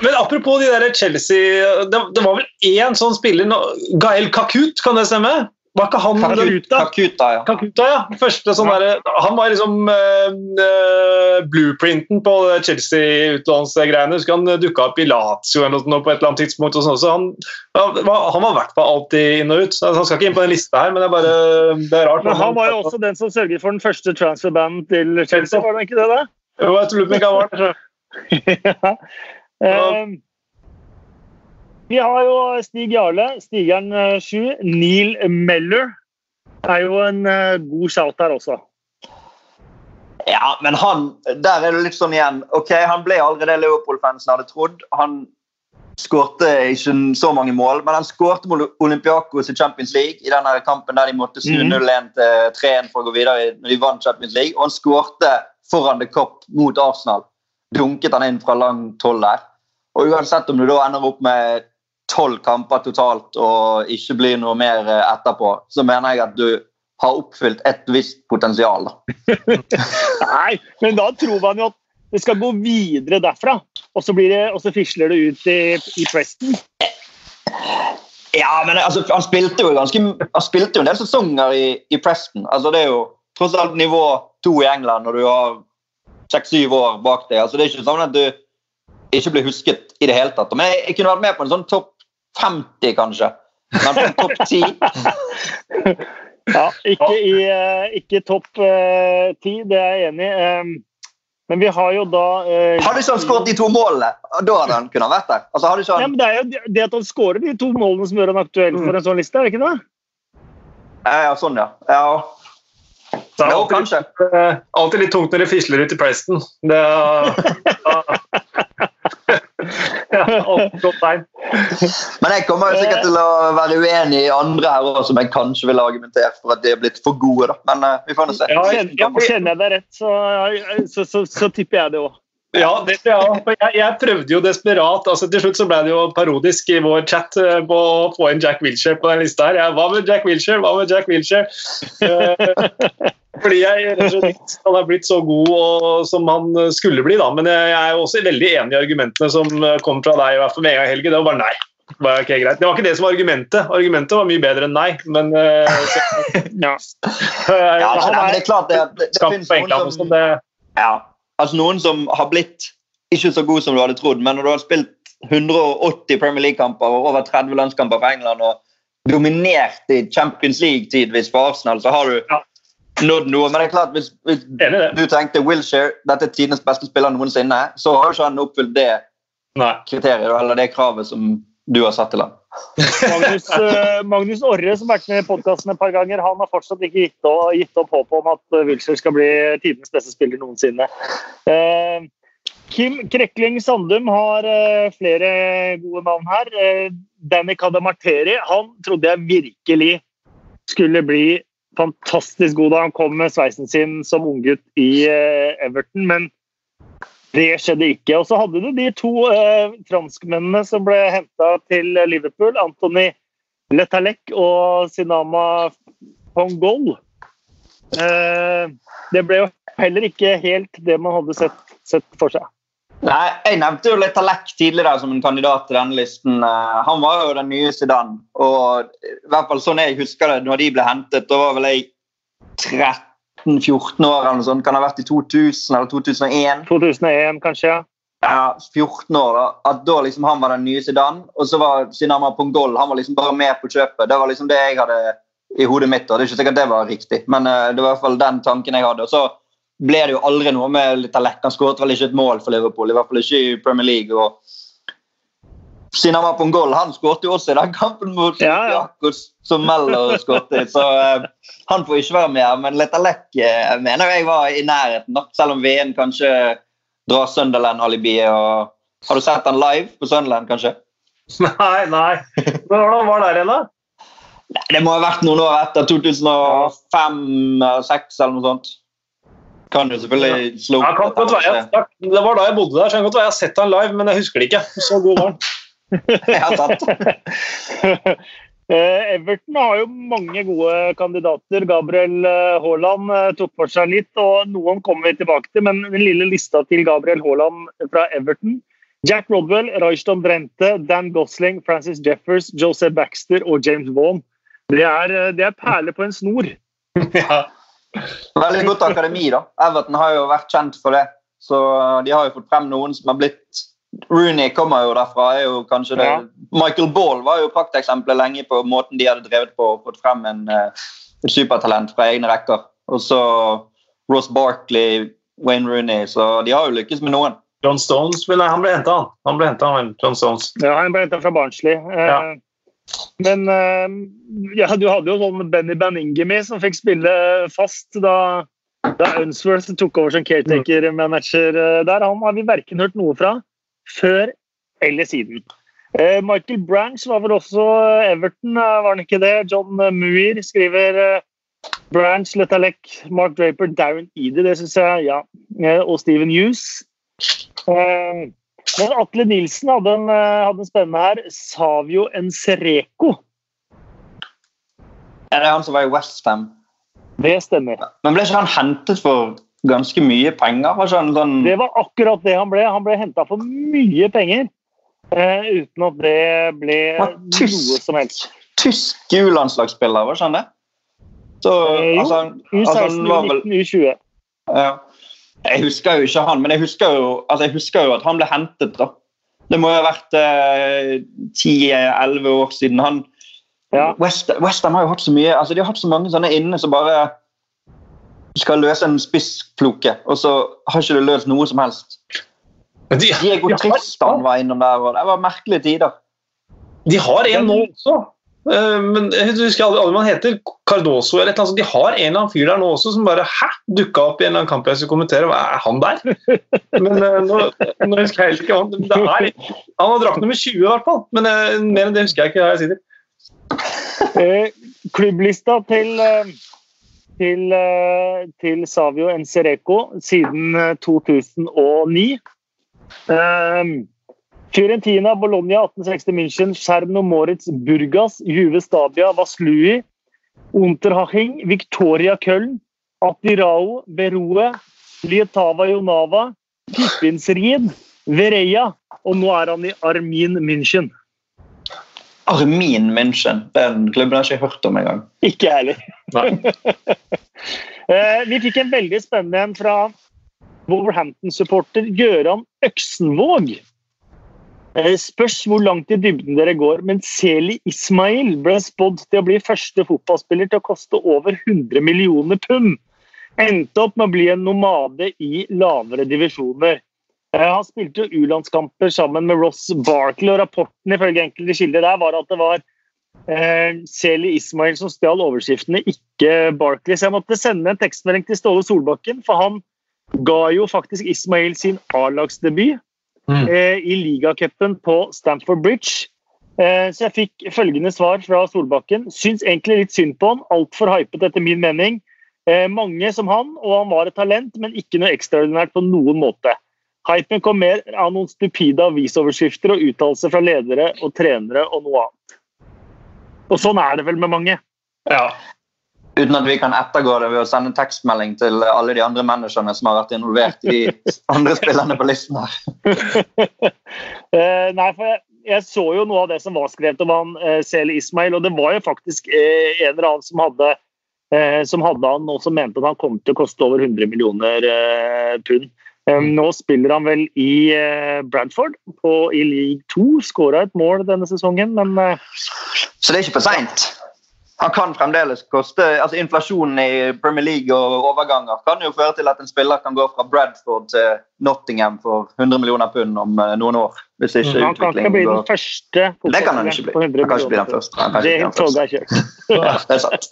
Men apropos de der Chelsea Det, det var vel én sånn spiller nå- Gael Kakut, kan det stemme? Var ikke han Kakut- Kakuta, ja. Kakuta, ja. Første sånn der, han var liksom eh, eh, blueprinten på Chelsea-utlånsgreiene. Husker han dukka opp i Lazio eller noe på et eller annet tidspunkt. Og sånn, så han, han var han var i hvert fall alltid inn og ut. Så Han skal ikke inn på den lista her, men det er bare det er rart. Men han var jo også den som sørget for den første transferbanen til Chelsea, var det ikke det? da? Jo, jeg tror ikke han var det. Ja. Eh, vi har jo Stig Jarle, stigeren 7. Neil Meller er jo en eh, god shout her også. Ja, men han Der er det litt sånn igjen. Ok, Han ble aldri det Leopold-fansen hadde trodd. Han skårte ikke så mange mål, men han skårte mot Olympiakos i Champions League i denne kampen der de måtte snu Mhm. 0-1 til 3-1 for å gå videre når de vant Champions League. Og han skårte foran The Cop mot Arsenal. Dunket han inn fra lang tolv der. Og uansett om du da ender opp med tolv kamper totalt og ikke blir noe mer eh, etterpå, så mener jeg at du har oppfylt et visst potensial. da. Nei, men da tror man jo at det skal gå videre derfra. Og så, blir det, og så fisler det ut i, i Preston. Ja, men altså, han spilte jo ganske Han spilte jo en del sesonger i, i Preston. Altså, det er jo tross alt nivå to i England når du har seks-syv år bak deg. Altså, det er ikke sånn at du ikke blir husket i det hele tatt. Men jeg, jeg kunne vært med på en sånn topp 50, kanskje. Men på topp 10 Ja, ikke, i, eh, ikke topp eh, ti, det er jeg enig i. Um, men vi har jo da eh, Hadde ikke han skåret de to målene, da hadde han kunnet vært der. Altså, hadde ikke ja, men Det er jo det at han skårer de to målene som gjør han aktuell for en sånn liste, er det ikke det? Ja, ja, sånn, ja. ja. Det er alltid, litt tungt når det fisler ut i Preston. Det er ja. Men jeg kommer jo sikkert til å være uenig i andre her også, som jeg kanskje ville argumentert for at de er blitt for gode. da. Men uh, vi får nå se. Ja, Kjenner, ja, kjenner jeg deg rett, så, så, så, så tipper jeg det òg. Ja, det, ja. for Jeg, jeg prøvde jo desperat. altså Til slutt så ble det jo parodisk i vår chat eh, på å få inn Jack Wilshere på den lista. her. Jeg, hva med Jack Wilshere? Hva med Jack Wilshere? Eh, fordi jeg rett og slett han er blitt så god og, som han skulle bli, da. Men jeg, jeg er jo også veldig enig i argumentene som eh, kom fra deg, i hvert fall med en gang, i helgen. Det var bare nei. Det var, ok, greit. det var ikke det som var argumentet. Argumentet var mye bedre enn nei. Men uh, så, Ja. Ja, men det er klart det, det, det noen England som. Det, Ja, altså noen som har blitt ikke så god som du hadde trodd, men når du har spilt 180 Premier League-kamper og over 30 landskamper for England og dominert i Champions League tidvis for Arsenal, så har du Ja. nådd noe. Men det er klart, hvis, hvis du tenkte Wilshere, dette er tidenes beste spiller noensinne, så har jo ikke han oppfylt det Nei. kriteriet eller det kravet som du har satt til ham. Magnus, eh, Magnus Orre, som har vært med i podkasten et par ganger, han har fortsatt ikke gitt opp, gitt opp håpet om at eh, Wilshere skal bli tidenes beste spiller noensinne. Eh, Kim Krekling Sandum har flere gode navn her. Danny Kadamarteri han trodde jeg virkelig skulle bli fantastisk god da han kom med sveisen sin som unggutt i Everton, men det skjedde ikke. Og så hadde du de to eh, franskmennene som ble henta til Liverpool. Antony Letalec og Sinama Pongol. Eh, det ble jo heller ikke helt det man hadde sett, sett for seg. Nei, Jeg nevnte jo Letalec tidligere som en kandidat til denne listen. Eh, Han var jo den nye Zidane. Og i hvert fall sånn jeg husker det, når de ble hentet, da var vel jeg 13-14 år eller noe sånt. Kan ha vært i 2000 eller 2001. 2001, kanskje. ja. Ja, 14 år. da, At da liksom han var den nye Zidane. Og så var Sinama Pongol han var liksom bare med på kjøpet. Det var liksom det jeg hadde i hodet mitt. og Det er ikke sikkert det var riktig, men eh, det var i hvert fall den tanken jeg hadde. Og så ble det jo aldri noe med litt Alec. Han skåret vel ikke et mål for Liverpool, i hvert fall ikke i Premier League. og Sinama Pongol han skåret jo også i den kampen mot Ja, ja. Jakobs, som Meller skåret. Så eh, han får ikke være med. Men Letalek uh, mener jeg var i nærheten, da. selv om VN kanskje drar Sunderland-alibiet. og Har du sett han live på Sunderland, kanskje? Nei, nei. Hvordan var der igjen, da? Det må ha vært noen år etter 2005-2006 eller noe sånt. Kan jo selvfølgelig slå Ja, opp. Jeg, det var da jeg bodde der, så kan godt være jeg har sett han live, men jeg husker det ikke. Så god var han. Eh, Everton har jo mange gode kandidater. Gabriel eh, Haaland eh, tok for seg litt, og noen kommer vi tilbake til. Men den lille lista til Gabriel Haaland fra Everton Jack Rodwell, Raishton Brente, Dan Gosling, Francis Jeffers, Joseph Baxter og James Vaughan. Det er, det er perler på en snor. Ja. Veldig godt akademi, da. Everton har jo vært kjent for det. Så de har jo fått frem noen som har blitt Rooney kommer jo derfra. er jo kanskje det. Ja. Michael Ball var jo prakteksempelet lenge på måten de hadde drevet på og fått frem en, uh, et supertalent fra egne rekker. Og så Ross Barkley, Wayne Rooney. Så de har jo lykkes med noen. John Stones men nei, han ble henta, han. Han ble hentet, John Stones. Ja, han ble henta fra Barnsley. Eh, Ja. Men eh, ja, du hadde jo sånn Benny Baningemi som fikk spille fast da, da Unsworth tok over som caretaker-manager der. Han har vi verken hørt noe fra før eller siden. Eh, Michael Branch var vel også Everton, eh, var han ikke det? John eh, Muir skriver Branch, Letalek, Mark Draper, Darren Eady, det syns jeg, ja. Og Steven Hughes. Men Atle Nilsen hadde en, hadde en spennende her. Savio Ensereko. Er det han som var i Westham? Det stemmer. Men ble ikke han hentet for ganske mye penger? Han sånn Det var akkurat det han ble. Han ble henta for mye penger. eh, uten at det ble tysk? noe som helst. tysk U-landslagsspiller, var sånn det? Så, Eh, jo. altså, altså, U16, han var vel U19, U20. Ja. Jeg husker jo ikke han, men jeg husker jo, altså jeg husker jo at han ble hentet. da. Det må jo ha vært eh, 10-11 år siden. han Ja. West, West har jo hatt så mye, altså de har hatt så mange sånne inne som bare skal løse en spissfloke, og så har ikke det løst noe som helst. De, Diego de, har, Tristan var innom der, og det var merkelige tider. de har en nå også. Eh, Men jeg husker aldri hva han heter. Cardoso eller et eller annet. De har en eller annen fyr der nå også som bare hæ, dukka opp i en eller annen kamp jeg skulle kommentere. Hva er han der? Men eh, nå, nå husker jeg ikke hva han det er. Han har drakt nummer 20 i hvert fall. Men eh, mer enn det husker jeg ikke. her jeg sitter. Eh, klubblista til, eh, til, eh, til Savio Ensereko siden eh, 2009. Um, Fiorentina, Bologna, 1860 München, Cherno Moritz, Burgas, Juve Stabia, Vaslui, Unterhaching, Victoria Köln, Atirao, Beroe, Lietava Jonava, Kippinsrid, Vereia, og nå er han i Armin München. Armin München. Den klubben har jeg ikke hørt om engang. Ikke jeg heller. Eh, Vi fikk en veldig spennende en fra Wolverhampton-supporter Gøran Øksenvåg. Eh, Spørs hvor langt i dybden dere går, men Seli Ismail ble spådd til å bli første fotballspiller til å koste over 100 millioner pund. Endte opp med å bli en nomade i lavere divisjoner. Eh, Han spilte U-landskamper sammen med Ross Barkley, og rapporten ifølge enkelte kilder der var at det var Seli Ismail som stjal overskriftene, ikke Barclays. Jeg måtte sende en tekstmelding til Ståle Solbakken, for han ga jo faktisk Ismail sin A-lagsdebut Mm. eh, i ligacupen på Stamford Bridge. Eh, så jeg fikk følgende svar fra Solbakken. Syns egentlig litt synd på han. Altfor hypet etter min mening. Eh, mange som han, og han var et talent, men ikke noe ekstraordinært på noen måte. Hypen kom mer av noen stupide avisoverskrifter og uttalelser fra ledere og trenere og noe annet. Og sånn er det vel med mange. Ja. Uten at vi kan ettergå det ved å sende tekstmelding til alle de andre managerne som har vært involvert i andre spillerne på listen her. Eh, nei, for jeg, jeg så jo noe av det som var skrevet om han eh, Sel Ismail, og det var jo faktisk eh, en eller annen som hadde, eh, som hadde han og som mente at han kom til å koste over 100 millioner eh, pund. Nå spiller han vel i eh, Bradford på, i league 2. Skåra et mål denne sesongen, men eh, Så det er ikke for seint. Han kan fremdeles koste altså Inflasjonen i Premier League og overganger kan jo føre til at en spiller kan gå fra Bradford til Nottingham for 100 millioner pund om eh, noen år. Hvis ikke han kan ikke bli den første Det kan han ikke bli. Han kan ikke bli den første. Det toget er kjørt. Ja, det er sant.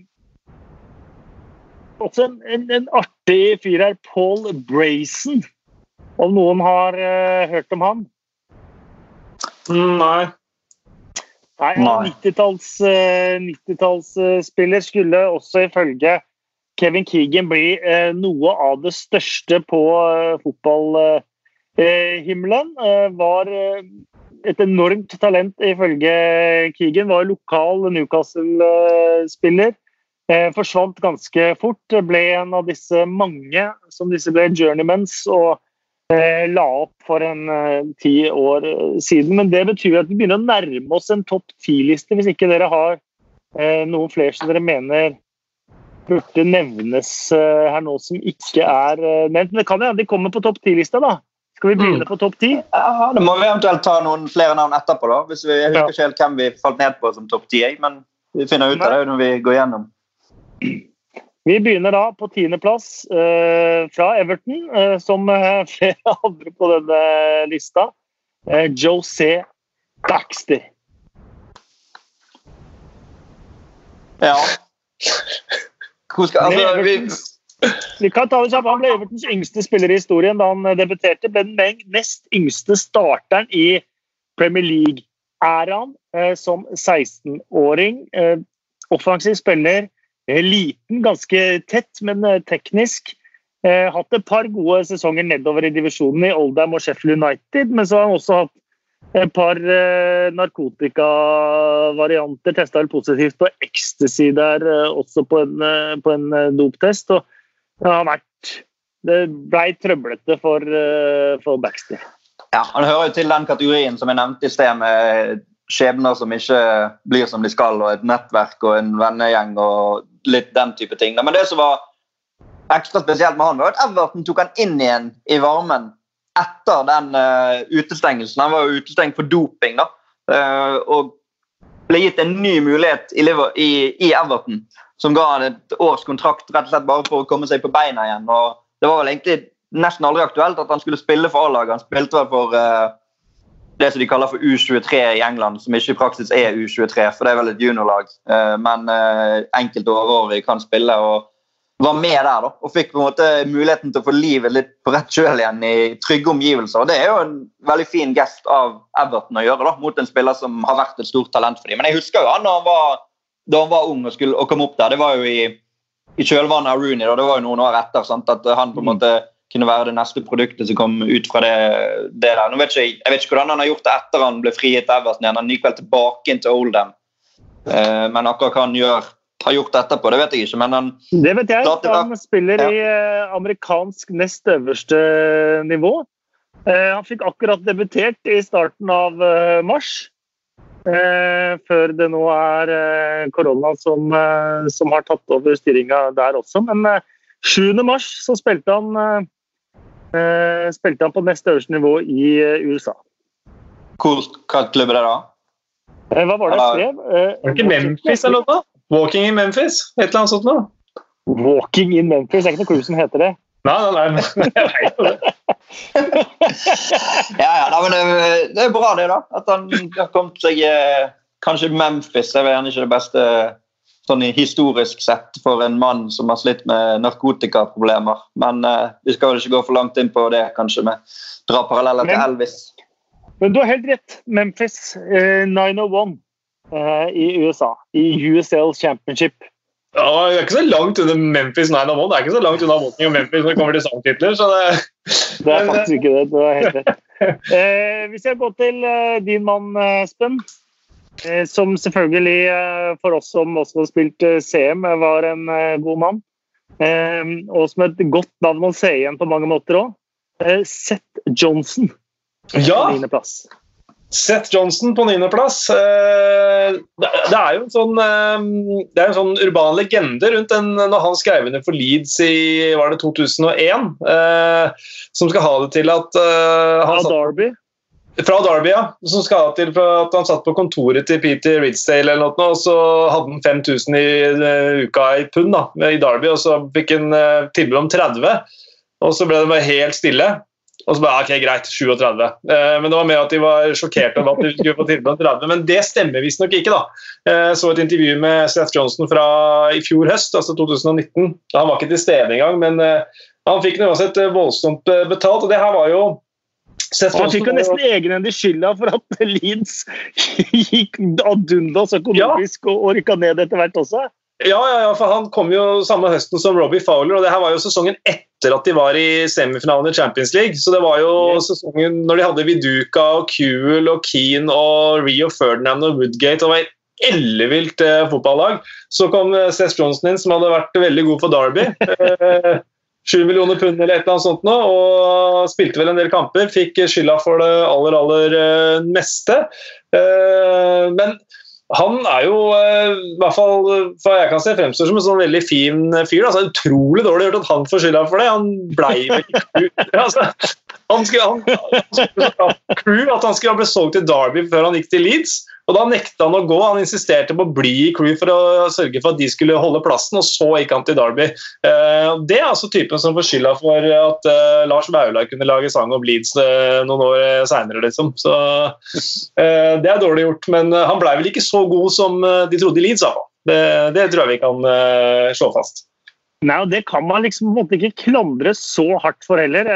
Eh, også en, en, en artig fyr her, Paul Brayson. Om noen har uh, hørt om han? Nei. Nei, en 90-tallsspiller skulle også ifølge Kevin Keegan bli noe av det største på fotballhimmelen. Var et enormt talent ifølge Keegan. Var lokal Newcastle-spiller. Forsvant ganske fort. Ble en av disse mange som disse ble journeymans. og Eh, la opp for en eh, ti år eh, siden. Men det betyr at vi begynner å nærme oss en topp ti-liste, hvis ikke dere har noen flere som dere mener burde nevnes her nå som ikke er nevnt. Men det kan hende de kommer på topp ti-lista, da. Skal vi begynne mm. på topp ti? Ja, Da må vi eventuelt ta noen flere navn etterpå, da. Hvis vi, jeg husker ikke helt hvem vi falt ned på som topp ti, men vi finner ut av det når vi går gjennom. Vi begynner da på tiendeplass eh, fra Everton, eh, som eh, flere andre på denne lista. Eh, José Baxter. Ja. Skal, altså, vi... vi kan ta det kjapt. Han ble Evertons yngste spiller i historien da han debuterte. Ble den nest yngste starteren i Premier League-æraen eh, som 16-åring. Eh, offensiv spiller Eh, liten, ganske tett, men eh, teknisk. Eh, hatt et par gode sesonger nedover i divisjonen i Oldham og Sheffield United. Men så har han også hatt et par narkotikavarianter. Testa vel positivt på ecstasy der, også på en, på en doptest. Og det har vært Det blei trøblete for, for Baxter. Ja, Han hører jo til den kategorien som jeg nevnte i sted, med skjebner som ikke blir som de skal, og et nettverk og en vennegjeng og litt den type ting. Men det som var ekstra spesielt med han, var at Everton tok han inn igjen i varmen etter den uh, utestengelsen. Han var jo utestengt for doping, da. Uh, og ble gitt en ny mulighet i, i, i, Everton, som ga han et års kontrakt rett og slett bare for å komme seg på beina igjen. og Det var vel egentlig nesten aldri aktuelt at han skulle spille for A-laget. Han spilte vel for uh, det som de kaller for U23 i England, som ikke i praksis er U23, for det er vel et juniorlag. Eh, men eh, enkelte overårige kan spille og var med der da, og fikk på en måte muligheten til å få livet litt på rett kjøl igjen i trygge omgivelser. og Det er jo en veldig fin gest av Everton å gjøre da, mot en spiller som har vært et stort talent for dem. Men jeg husker jo han da han var, da han var ung og skulle og kom opp der. Det var jo i, i kjølvannet av Rooney. Da. Det var jo noen år etter sant, at han på en måte kunne være det neste produktet som kom ut fra det, det der. Vet ikke, jeg vet ikke hvordan han har gjort det etter han ble frigitt Everton igjen. Han gikk vel tilbake inn til Oldham. Uh, men akkurat hva han gjør, har gjort etterpå, det vet jeg ikke. men han... Det vet jeg. Han spiller ja. i uh, amerikansk nest øverste nivå. Uh, han fikk akkurat debutert i starten av mars. før det nå er korona som, som, har tatt over styringa der også. Men 7. mars så spilte han Eh, spilte han på nest øverste nivå i eh, USA. Hvilken klubb er det da? Eh, hva var det jeg skrev? Var det ikke Memphis eller noe? Walking in Memphis? Et eller annet sånt noe? Walking in Memphis, det er ikke noe klubb som heter det. Nei, nei, nei, jeg vet jo det. ja, ja, nei, men det, det, er bra, det, da. At han har kommet seg Kanskje Memphis er gjerne ikke det beste sånn historisk sett for en mann som har slitt med narkotikaproblemer. Men eh, vi skal vel ikke gå for langt inn på det, kanskje, med dra paralleller til Elvis. Men du har helt rett. Memphis eh, 901 eh, i USA. I USL Championship. Ja, Det er ikke så langt under Memphis 901. Det er ikke så langt unna Walking og Memphis når det kommer til sangtitler. så det... det er faktisk ikke det. Du har helt rett. Eh, hvis jeg går til din mann, Espen. Eh, som selvfølgelig, eh, for oss som også har spilt eh, CM, var en god mann. Og som et godt navn å se igjen på mange måter òg. Seth Johnson ja. på niendeplass. Seth Johnson på niendeplass. Det er jo en sånn det er en sånn urban legende rundt den når han skrev under for Leeds i var det 2001. Som skal ha det til at han ja, Derby. Fra Derby, ja. Som skal til for at han satt på kontoret til Peter Ridsdale eller noe, og så hadde han 5000 i uh, uka i pund da, i Derby, og så fikk han uh, tilbud om 30. Og så ble det bare helt stille. Og så bare, ok, greit, 37. Uh, eh, men det var mer at de var sjokkert over at de skulle få tilbud om 30. Men det stemmer visstnok ikke. da. Jeg så et intervju med Seth Johnson fra i fjor høst, altså 2019. Han var ikke til stede engang, men han fikk uansett voldsomt betalt. og det her var jo Og han fikk jo nesten egenhendig skylda for at Leeds gikk ad undas økonomisk og, og rykka ned etter hvert også. Ja, ja, ja, for han kom jo samme høsten som Robbie Fowler, og det her var jo sesongen etter at de var i semifinalen i Champions League. Så det var jo Yes. sesongen når de hadde Viduka og Kuhl og Keane og Rio Ferdinand og Woodgate. og det var ellevilt eh, fotballag. Så kom Cess Seth Johnson inn, som hadde vært veldig god for Derby. Eh, Sju millioner pund eller et eller annet sånt nå, og spilte vel en del kamper. Fikk skylda for det aller, aller eh, meste. Eh, men han er jo, eh, i hvert fall hva jeg kan se, fremstår som en sånn veldig fin fyr. Altså, utrolig dårlig gjort at han får skylda for det. Han blei vel ikke altså, han skulle ha crew at han skulle ha blitt solgt til Derby før han gikk til Leeds. Og Da nekta han å gå. Han insisterte på å bli i crew for å sørge for at de skulle holde plassen, og så gikk han til Derby. Eh, det er altså typen som får skylda for at eh, Lars Vaular kunne lage sang om Leeds eh, noen år seinere, liksom. Så det er dårlig gjort. Men han blei vel ikke så god som de trodde i Leeds, iallfall. Det, det tror jeg vi kan slå fast. Nei, og Det kan man liksom på en måte ikke klandre så hardt for heller.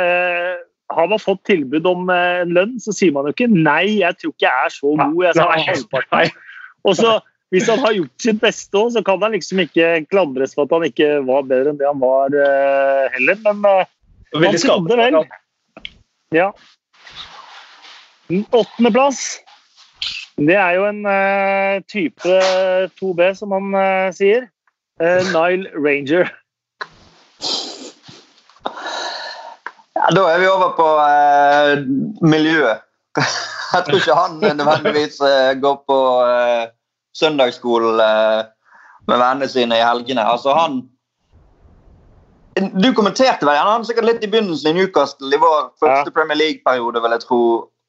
Har man fått tilbud om eh, en lønn, så sier man jo ikke nei, jeg tror ikke jeg er så god. jeg skal være halvparten. Og så, Hvis han har gjort sitt beste òg, så kan han liksom ikke klandres for at han ikke var bedre enn det han var eh, heller. Men eh, han trodde vel. Ja. Åttendeplass. Det er jo en type 2B, som han sier. Nile Ranger. Ja, da er vi over på eh, miljøet. Jeg tror ikke han nødvendigvis eh, går på eh, søndagsskolen eh, med vennene sine i helgene. Altså, han Du kommenterte vel han sikkert litt i begynnelsen i Newcastle i vår første Premier League-periode, vil jeg tro.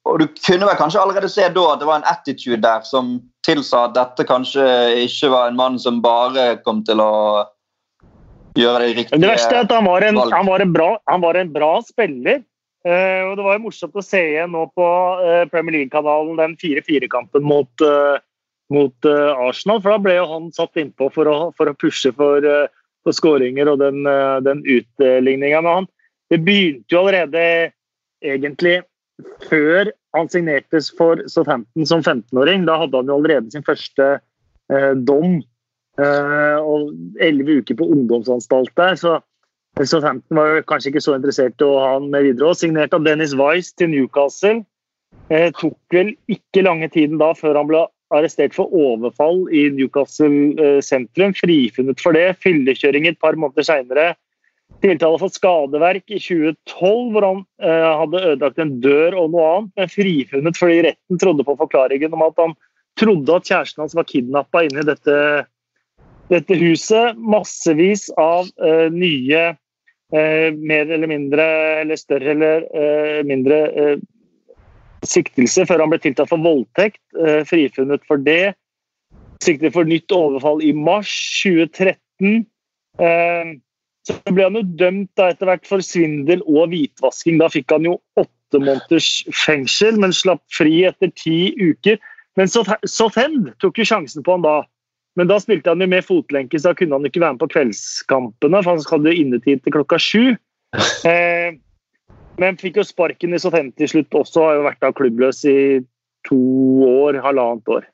Og du kunne vel kanskje allerede se da at det var en attitude der som tilsa at dette kanskje ikke var en mann som bare kom til å gjøre det riktige Det verste er at han var en, han var en, bra, han var en bra spiller. Uh, og Det var jo morsomt å se igjen nå på uh, Premier League-kanalen den 4-4-kampen mot, uh, mot Arsenal. For da ble jo han satt innpå for å, for å pushe for, for skåringer og den, den utligninga. Men han, det begynte jo allerede egentlig før han signertes for Southampton som 15-åring. Da hadde han jo allerede sin første dom. Eh, og elleve uker på ungdomsanstalt der. Så Southampton var kanskje ikke så interessert i å ha han med videre. Og signert av Dennis Wise til Newcastle. Eh, tok vel ikke lange tiden da før han ble arrestert for overfall i Newcastle eh, sentrum. Frifunnet for det. Fyllekjøring et par måneder seinere. Tiltale for skadeverk i 2012, hvor han eh, hadde ødelagt en dør og noe annet, men frifunnet fordi retten trodde på forklaringen om at han trodde at kjæresten hans var kidnappa inne i dette, dette huset. Massevis av uh, nye uh, mer eller mindre, eller større eller uh, mindre uh, siktelser før han ble tiltalt for voldtekt. Frifunnet for det. Siktet for nytt overfall i mars 2013. Eh, så ble han jo dømt da etter hvert for svindel og hvitvasking. Da fikk han jo åtte måneders fengsel, men slapp fri etter ti uker. Men Sothend tok jo sjansen på han da. Men da spilte han jo med fotlenke, så da kunne han ikke være med på kveldskampene. For han hadde jo innetid til klokka sju. Eh, men fikk jo sparken i Sothend til slutt også. Har jo vært da klubbløs i to år, halvannet år.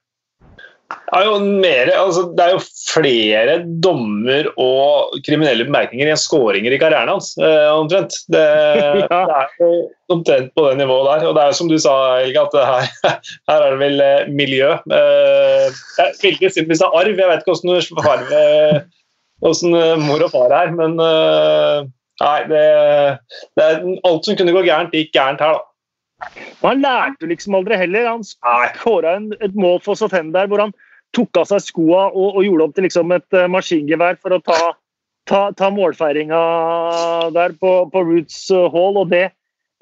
Er, jo mer, altså, det er jo flere dommer og kriminelle bemerkninger enn skåringer i karrieren hans. Eh, omtrent. Det, Ja. det er jo omtrent på det nivået der. Og det er jo som du sa, Helge, at det her, her er det vel eh, miljø. Eh, det er veldig synd hvis det er arv. Jeg vet ikke hvordan, eh, hvordan eh, mor og far er, men eh, nei, det, det er alt som kunne gå gærent, gikk gærent her, da. Og han lærte liksom aldri heller. Han skåra et mål for Sothend hvor han tok av seg skoa og, og gjorde opp til liksom et uh, maskingevær for å ta, ta, ta målfeiringa der på, på Roots eh, Hall. Og det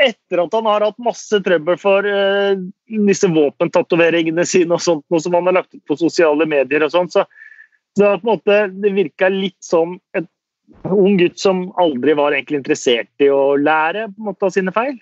etter at han har hatt masse trøbbel for uh, disse våpentatoveringene sine og sånt, noe som han har lagt ut på sosiale medier og sånn. Så, så på en måte, det virka litt som et ung gutt som aldri var egentlig interessert i å lære på en måte, av sine feil.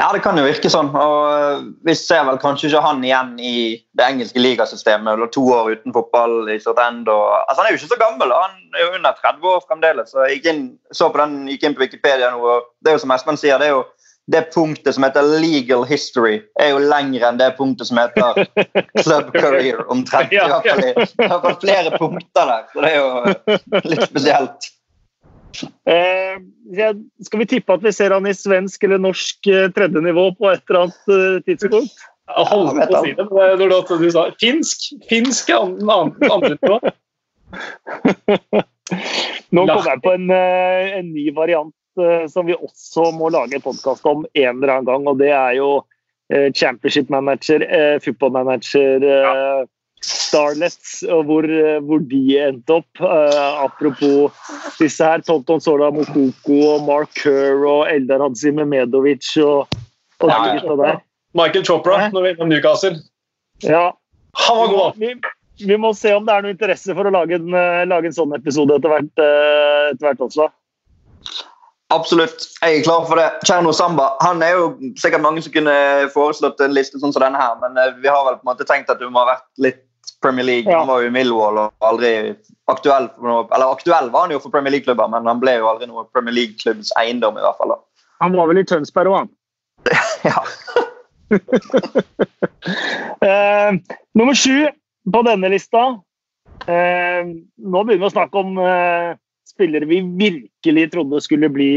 Ja, det kan jo virke sånn. og øh, Vi ser vel kanskje ikke han igjen i det engelske ligasystemet. eller To år uten fotball i Southend. Og, altså, han er jo ikke så gammel, han er jo under 30 år fremdeles. så Jeg gikk inn, så på den, gikk inn på Wikipedia nå, og det er jo som Espen sier, det er jo det punktet som heter legal history, er jo lengre enn det punktet som heter club career, omtrent. I hvert fall, i, i hvert fall flere punkter der, så det er jo litt spesielt. Eh, skal vi tippe at vi ser han i svensk eller norsk eh, tredje nivå på et eller annet eh, tidspunkt? Jeg holdt på å si det, men når du, sa finsk Finsk er andre nivå. Nå kommer jeg på en, en ny variant som vi også må lage podkast om en eller annen gang, og det er jo championship manager, football manager, uh, Starlets, og hvor, hvor, de endte opp. apropos disse her, Tonton Sola Mokoko og Mark Kerr og Eldar Hadzimemedovic og, og ja, ja. der. Michael Chopra når vi er Newcastle. Ja. Han var god! Vi, vi, må se om det er noe interesse for å lage en, lage en sånn episode etter hvert, etter hvert også. Absolutt, jeg er klar for det. Cherno Samba han er jo sikkert mange som kunne foreslått en liste sånn som denne her, men eh, vi har vel på en måte tenkt at du må ha vært litt Premier League. Ja. Han var jo i Millwall og aldri aktuell noe, Eller aktuell var han jo for Premier League-klubber, men han ble jo aldri noe Premier League-klubbs eiendom. i hvert fall. Da. Han var vel i Tønsberg òg, han. ja. eh, nummer sju på denne lista. eh, nå begynner vi å snakke om eh, spillere vi virkelig trodde skulle bli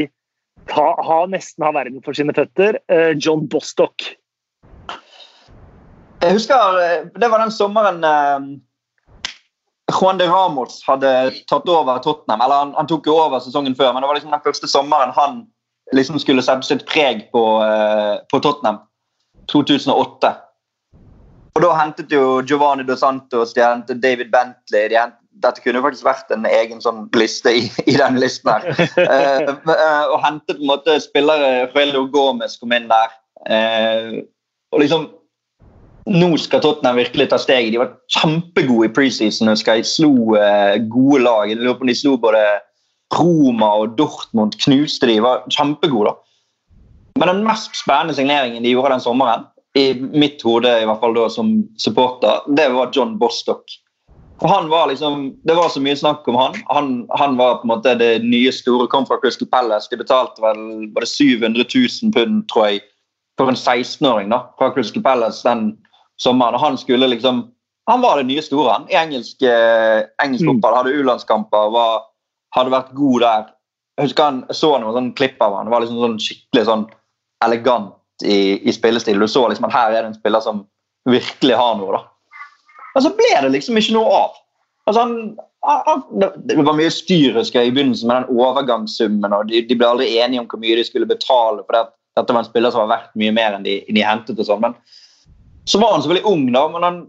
ha, ha nesten ha verden for sine føtter. Uh, John Bostock. Jeg husker eh, Det var den sommeren uh, Juan de Ramos hadde tatt over Tottenham. eller Han, han tok jo over sesongen før, men det var liksom den første sommeren han liksom skulle sette sitt preg på, uh, på Tottenham. 2008. Og Da hentet jo Giovanni Dos Santos, de hentet David Bentley, de hentet dette kunne jo faktisk vært en egen sånn liste i, i den listen her. Eh, eh, og hentet på en måte spillere Joelio Gomez kom inn der. Eh, og liksom Nå skal Tottenham virkelig ta steget. De var kjempegode i preseason. husker jeg Slo eh, gode lag. Jeg lurer på om de slo både Roma og Dortmund. Knuste de. var kjempegode. da. Men den mest spennende signeringen de gjorde den sommeren, i mitt hode i hvert fall da som supporter, det var John Bostock. For han var liksom, Det var så mye snakk om han. Han, han var på en måte det nye store. Kom fra Crystal Palace. De betalte vel bare 700 000 pund, tror jeg, for en 16-åring da, fra Crystal Palace den sommeren. Og han skulle liksom Han var det nye store han, i engelsk, eh, engelsk mm. fotball. Hadde U-landskamper, hadde vært god der. Jeg husker han, jeg så noen sånn klipp av han, det var liksom sånn skikkelig sånn elegant i, i spillestil. Du så liksom at her er det en spiller som virkelig har noe. da. Men så ble det liksom ikke noe av. Altså han, han, det var mye styr i begynnelsen med den overgangssummen. og de, de, ble aldri enige om hvor mye de skulle betale. for det, Dette var en spiller som var verdt mye mer enn de, de hentet. og sånn, men Så var han så veldig ung, da, men han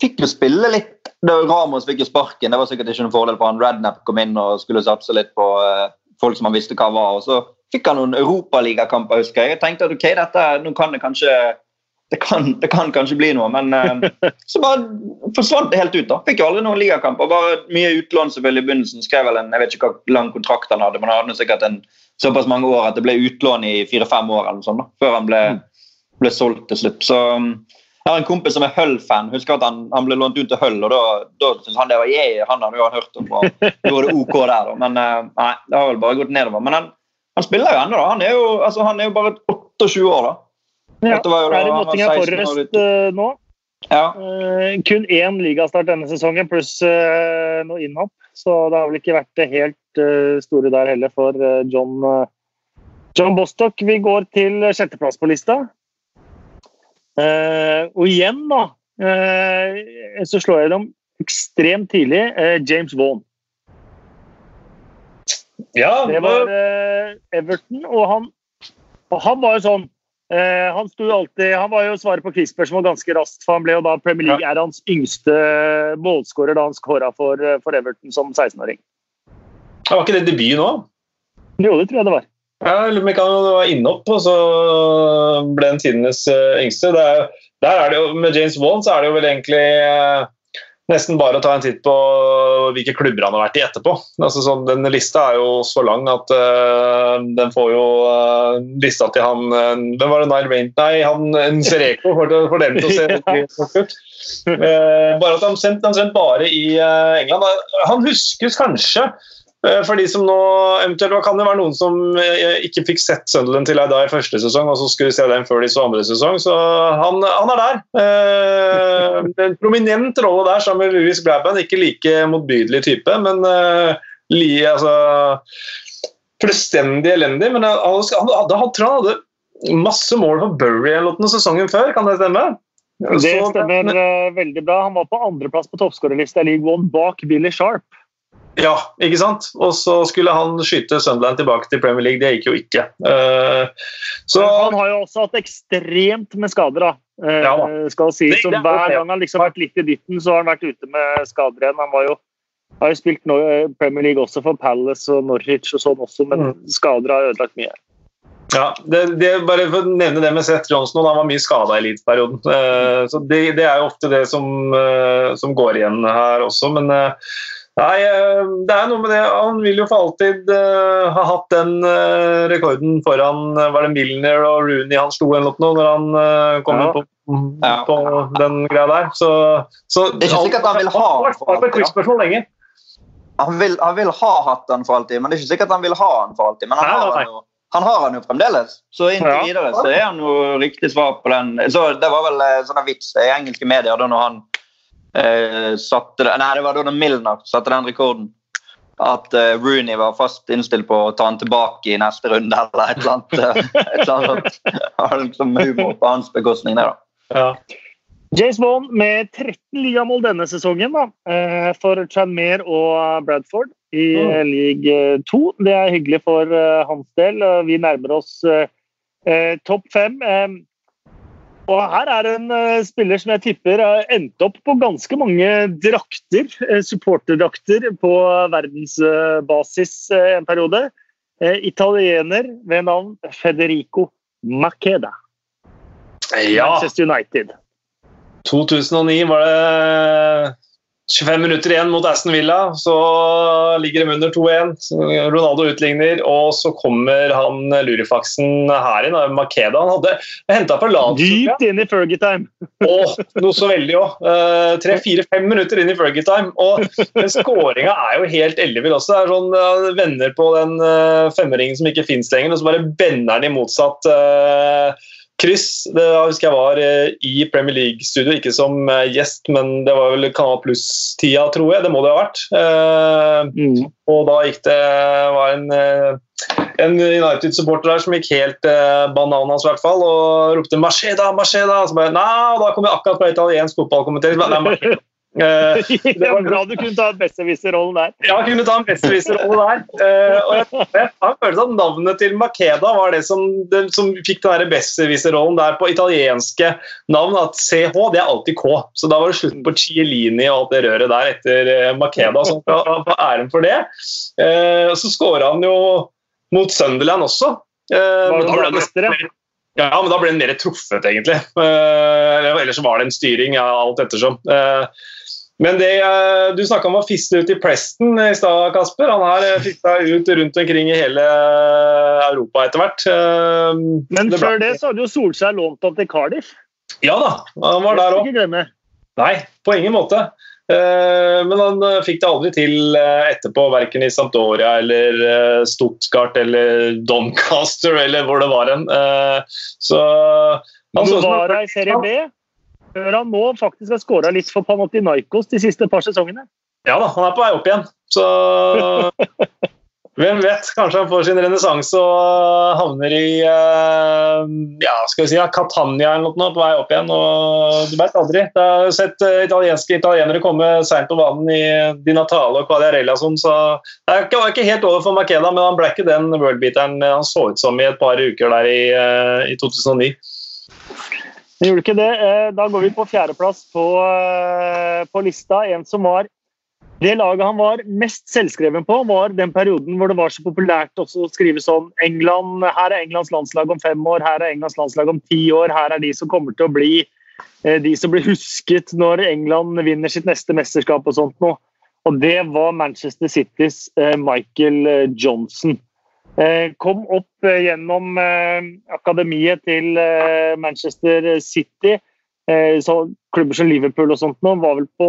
fikk jo spille litt. Da Ramos fikk jo sparken, det var sikkert ikke noen fordel for han. Radnap kom inn og skulle satse litt på uh, folk som han visste hva var. og Så fikk han noen europaligakamper, husker jeg. Jeg tenkte at ok, dette, nå kan det kanskje det kan, det kan, kanskje bli noe, men uh, så bare forsvant det helt ut. da. Fikk jo aldri noen ligakamper. Bare mye utlån selvfølgelig i begynnelsen. Skrev vel en, Jeg vet ikke hvor lang kontrakt han hadde, men han hadde sikkert en såpass mange år at det ble utlån i fire-fem år eller noe sånt, da, før han ble, mm. ble solgt til slutt. Så um, jeg har en kompis som er Hull-fan. Husker at han, han, ble lånt ut til Hull, og da, da syntes han det var yeah, han hadde jo hørt om. og Da var det OK der, da. Men uh, nei, det har vel bare gått nedover. Men han, han spiller jo ennå, da. Han er jo, altså, han er jo bare 28 år, da. Ja, er i Nottingham Forest uh, nå. Ja. Uh, kun én ligastart denne sesongen, pluss uh, noe innhopp. Så det har vel ikke vært det helt uh, store der heller for John, John Bostock. Vi går til sjetteplass på lista. Og igjen, da, så slår jeg dem ekstremt tidlig. James Vaughan. Ja, det var Everton, og han, og han var jo sånn han, alltid, han, var jo svaret på quiz-spørsmål ganske raskt, for han ble jo da Premier League er hans yngste målskårer da han skåra for, eh, for, Everton som 16-åring. Var ikke det debut nå? Jo, det tror jeg det var. Ja, på om ikke var innopp, og så ble han tidenes uh, yngste. Er, der er det jo, Med James Vaughan så er det jo vel egentlig eh, nesten bare å ta en titt på hvilke klubber han har vært i etterpå. Altså, sånn, den lista er jo så lang at eh, den får jo eh, lista til han uh, Hvem var det Nile Rain Nei, han Sereko får dem til å se ut. Uh, bare at han sendte han sendt bare i England. Han huskes kanskje Eh, for de som nå eventuelt kan det være noen som eh, ikke fikk sett Sunderland til da i første sesong, og så skulle se den før de så andre sesong. Så han, han er der. Eh, en prominent rolle der sammen med Louis Grabban. Ikke like motbydelig type, men li, altså Fullstendig elendig. Men han, han, tror han hadde masse mål for Bury eller noe sesongen før, kan det stemme? Det stemmer veldig bra. Han var på andreplass på toppskårerlista i League One bak Billy Sharp. Ja, ikke sant? Og så skulle han skyte Sunderland tilbake til Premier League. Det gikk jo ikke. Uh, så, han har jo også hatt ekstremt med skader, da. Uh, ja, skal si. Så hver gang han liksom har vært litt i dytten, så har han vært ute med skader igjen. Han var jo, har jo spilt no Premier League også for Palace og Norwich og sånn også, men mm. skader har ødelagt mye. Ja, det, det, bare for å nevne det med Seth Johnson, han var mye skada i eliteperioden. Uh, så det, det, er jo ofte det som, som går igjen her også, men Nei, eh, det er noe med det. Han vil jo for alltid uh, ha hatt den uh, rekorden foran Var det Milner og Rooney han slo eller noe når han uh, kom ja. på, ja. på, den greia der? Så, så det er ikke sikkert han vil ha den for alltid. Han vil, han vil, ha hatt den for alltid, men det er ikke sikkert han vil ha den for alltid. Men han, har, den jo, han har den jo fremdeles. Så inntil videre så er han jo riktig svar på den. Så Det var vel sånn vits i engelske medier da når han eh, satte Nei, det var da Milner satte den rekorden. At eh, Rooney var fast innstilt på å ta han tilbake i neste runde eller et eller annet. Eh, et eller annet. Har liksom humor på hans bekostning, det, da. Ja. James Bond med 13 ligamål denne sesongen da, eh, for Tranmere og Bradford i mm. league 2. Det er hyggelig for hans del. Vi nærmer oss topp fem. Og her er en uh, spiller som jeg tipper har endt opp på ganske mange drakter, uh, supporterdrakter på verdensbasis uh, en periode. italiener ved navn Federico Maceda. Ja. Manchester United. 2009 var det 25 minutter igjen mot Aston Villa, så ligger de under 2-1. Ronaldo utligner, og så kommer han lurifaksen her inn. Makeda han hadde henta fra Lazio. Dypt inn i Fergie-time. noe så veldig òg. Uh, Tre-fire-fem minutter inn i Fergie-time. Og skåringa er jo helt ellevill også. Det er sånn uh, Venner på den uh, femringen som ikke fins lenger, og så bare bender den i motsatt uh, kryss. Det husker jeg var eh, i Premier League-studio, ikke som eh, gjest, men det var vel Kanal Pluss-tida, tror jeg. Det må det ha vært. Eh, mm. Og da gikk det var en, en United-supporter der som gikk helt bananas, i hvert fall, og ropte 'Macheda, Og Så bare, Nei, da kom jeg akkurat fra italiensk fotballkommentering. Uh, det var bra du kunne ta besserwisser-rollen der. Ja, jeg kunne ta en besserwisser-rolle der. Uh, og jeg, jeg har følelsen at navnet til Makeda var det som, det, som fikk den besserwisser-rollen der på italienske navn. At CH det er alltid K. Så da var det slutt på Chiellini og alt det røret der etter uh, Makeda. Så han får æren for det. Uh, så skåra han jo mot Sunderland også. var det da ble det, ja, men da ble den mer truffet, egentlig. Uh, ellers var det en styring, ja, alt ettersom. Uh, men det eh, du snakka om å fiste ut i Preston i stad, Kasper. Han har eh, fista ut rundt omkring i hele Europa etter hvert. Eh, Men det før det så hadde jo Solskjær lånt opp til Cardiff. Ja da, han var der òg. Nei, på ingen måte. Men han fikk det aldri til etterpå, verken i Santoria eller Stuttgart eller Doncaster eller hvor det var hen. Så han så var i Serie B? Før han nå faktisk har skåra litt for Panathinaikos de siste par sesongene. Ja da, han er på vei opp igjen. Så hvem vet? Kanskje han får sin renessanse og havner i uh, ja, skal vi si, Catania eller noe på vei opp igjen. og Du vet aldri. Jeg har sett uh, italienske italienere komme seint på banen i Di Natale og Quadiarella sånn, så det er ikke, ikke helt over for Makeda, men han ble ikke den worldbeateren han så ut som i et par uker der i, i 2009. Men gjorde ikke det. Eh, da går vi på fjerdeplass på, eh, på lista. En som var Det laget han var mest selvskreven på, var den perioden hvor det var så populært å skrive sånn England, Her er Englands landslag om fem år, her er Englands landslag om ti år. Her er de som kommer til å bli eh, de som blir husket når England vinner sitt neste mesterskap og sånt noe. Og det var Manchester Citys Michael Johnson. Eh, kom opp eh, gjennom eh, akademiet til Manchester City. Så klubber som Liverpool og sånt nå var vel på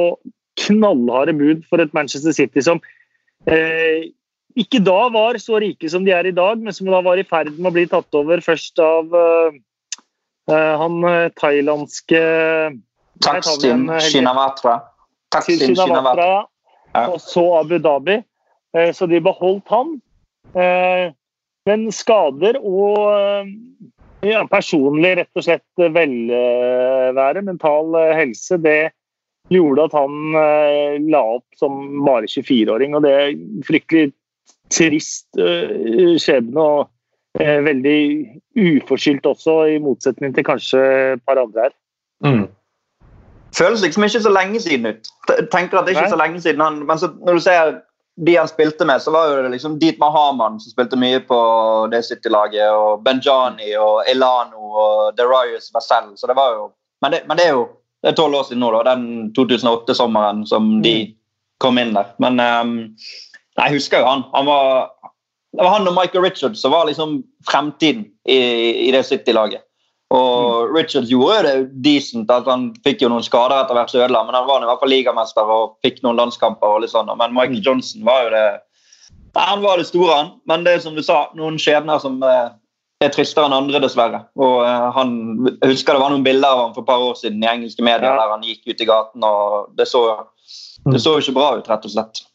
knallharde bud for et Manchester City som ikke da var så rike som de er i dag, men som da var i ferd med å bli tatt over først av han thailandske Taksin Shinawatra. Taksin Shinawatra. Og så Abu Dhabi. Så de beholdt han. Men skader og ja, personlig rett og slett velvære, mental helse, det gjorde at han la opp som bare 24-åring. og Det er fryktelig trist skjebne. og veldig uforskyldt også, i motsetning til kanskje et par andre her. Mm. Føles liksom ikke så lenge siden ut. Tenker at det er ikke Nei. så lenge siden han, men så, når du ser de han spilte med, så var jo det liksom Dietmar Hamann som spilte mye på det City-laget, og Benjani og Elano og Darius Vassell. Så det var jo Men det, men det er jo det er tolv år siden nå, da, den 2008-sommeren som de mm. kom inn der. Men um, jeg husker jo han. han var, det var han og Michael Richards som var liksom fremtiden i, i det City-laget. Og Richard gjorde det decent. Altså, han fikk jo noen skader etter hvert, ødela, men han var i hvert fall ligamester og fikk noen landskamper. og litt sånn. Men Michael mm. Johnson var jo det Han var det store, han. Men det er som du sa, noen skjebner som eh, er tristere enn andre, dessverre. Og uh, han, Jeg husker det var noen bilder av ham for et par år siden i engelske medier der han gikk ut i gaten, og det så, det så ikke bra ut, rett og slett.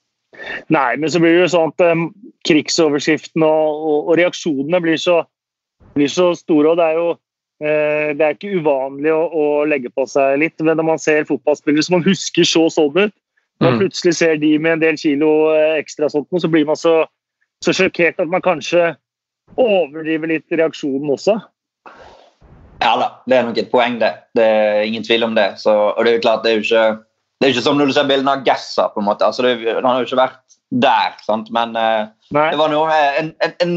Nei, men så blir det jo sånn at um, krigsoverskriftene og, og, og, reaksjonene blir så, blir så, store. og Det er jo det er ikke uvanlig å, å, legge på seg litt. Men når man ser fotballspillere som man husker så sånn ut, når man mm. plutselig ser de med en del kilo uh, ekstra sånt, så blir man så, så sjokkert at man kanskje overdriver litt reaksjonen også. Ja da, det er nok et poeng, det. Det er ingen tvil om det. Så, og det er jo klart, det er jo ikke det er ikke som når du ser bildene av Gassa. på en måte. Altså, det, han har jo ikke vært der, sant? men uh, det var noe med en, en, en,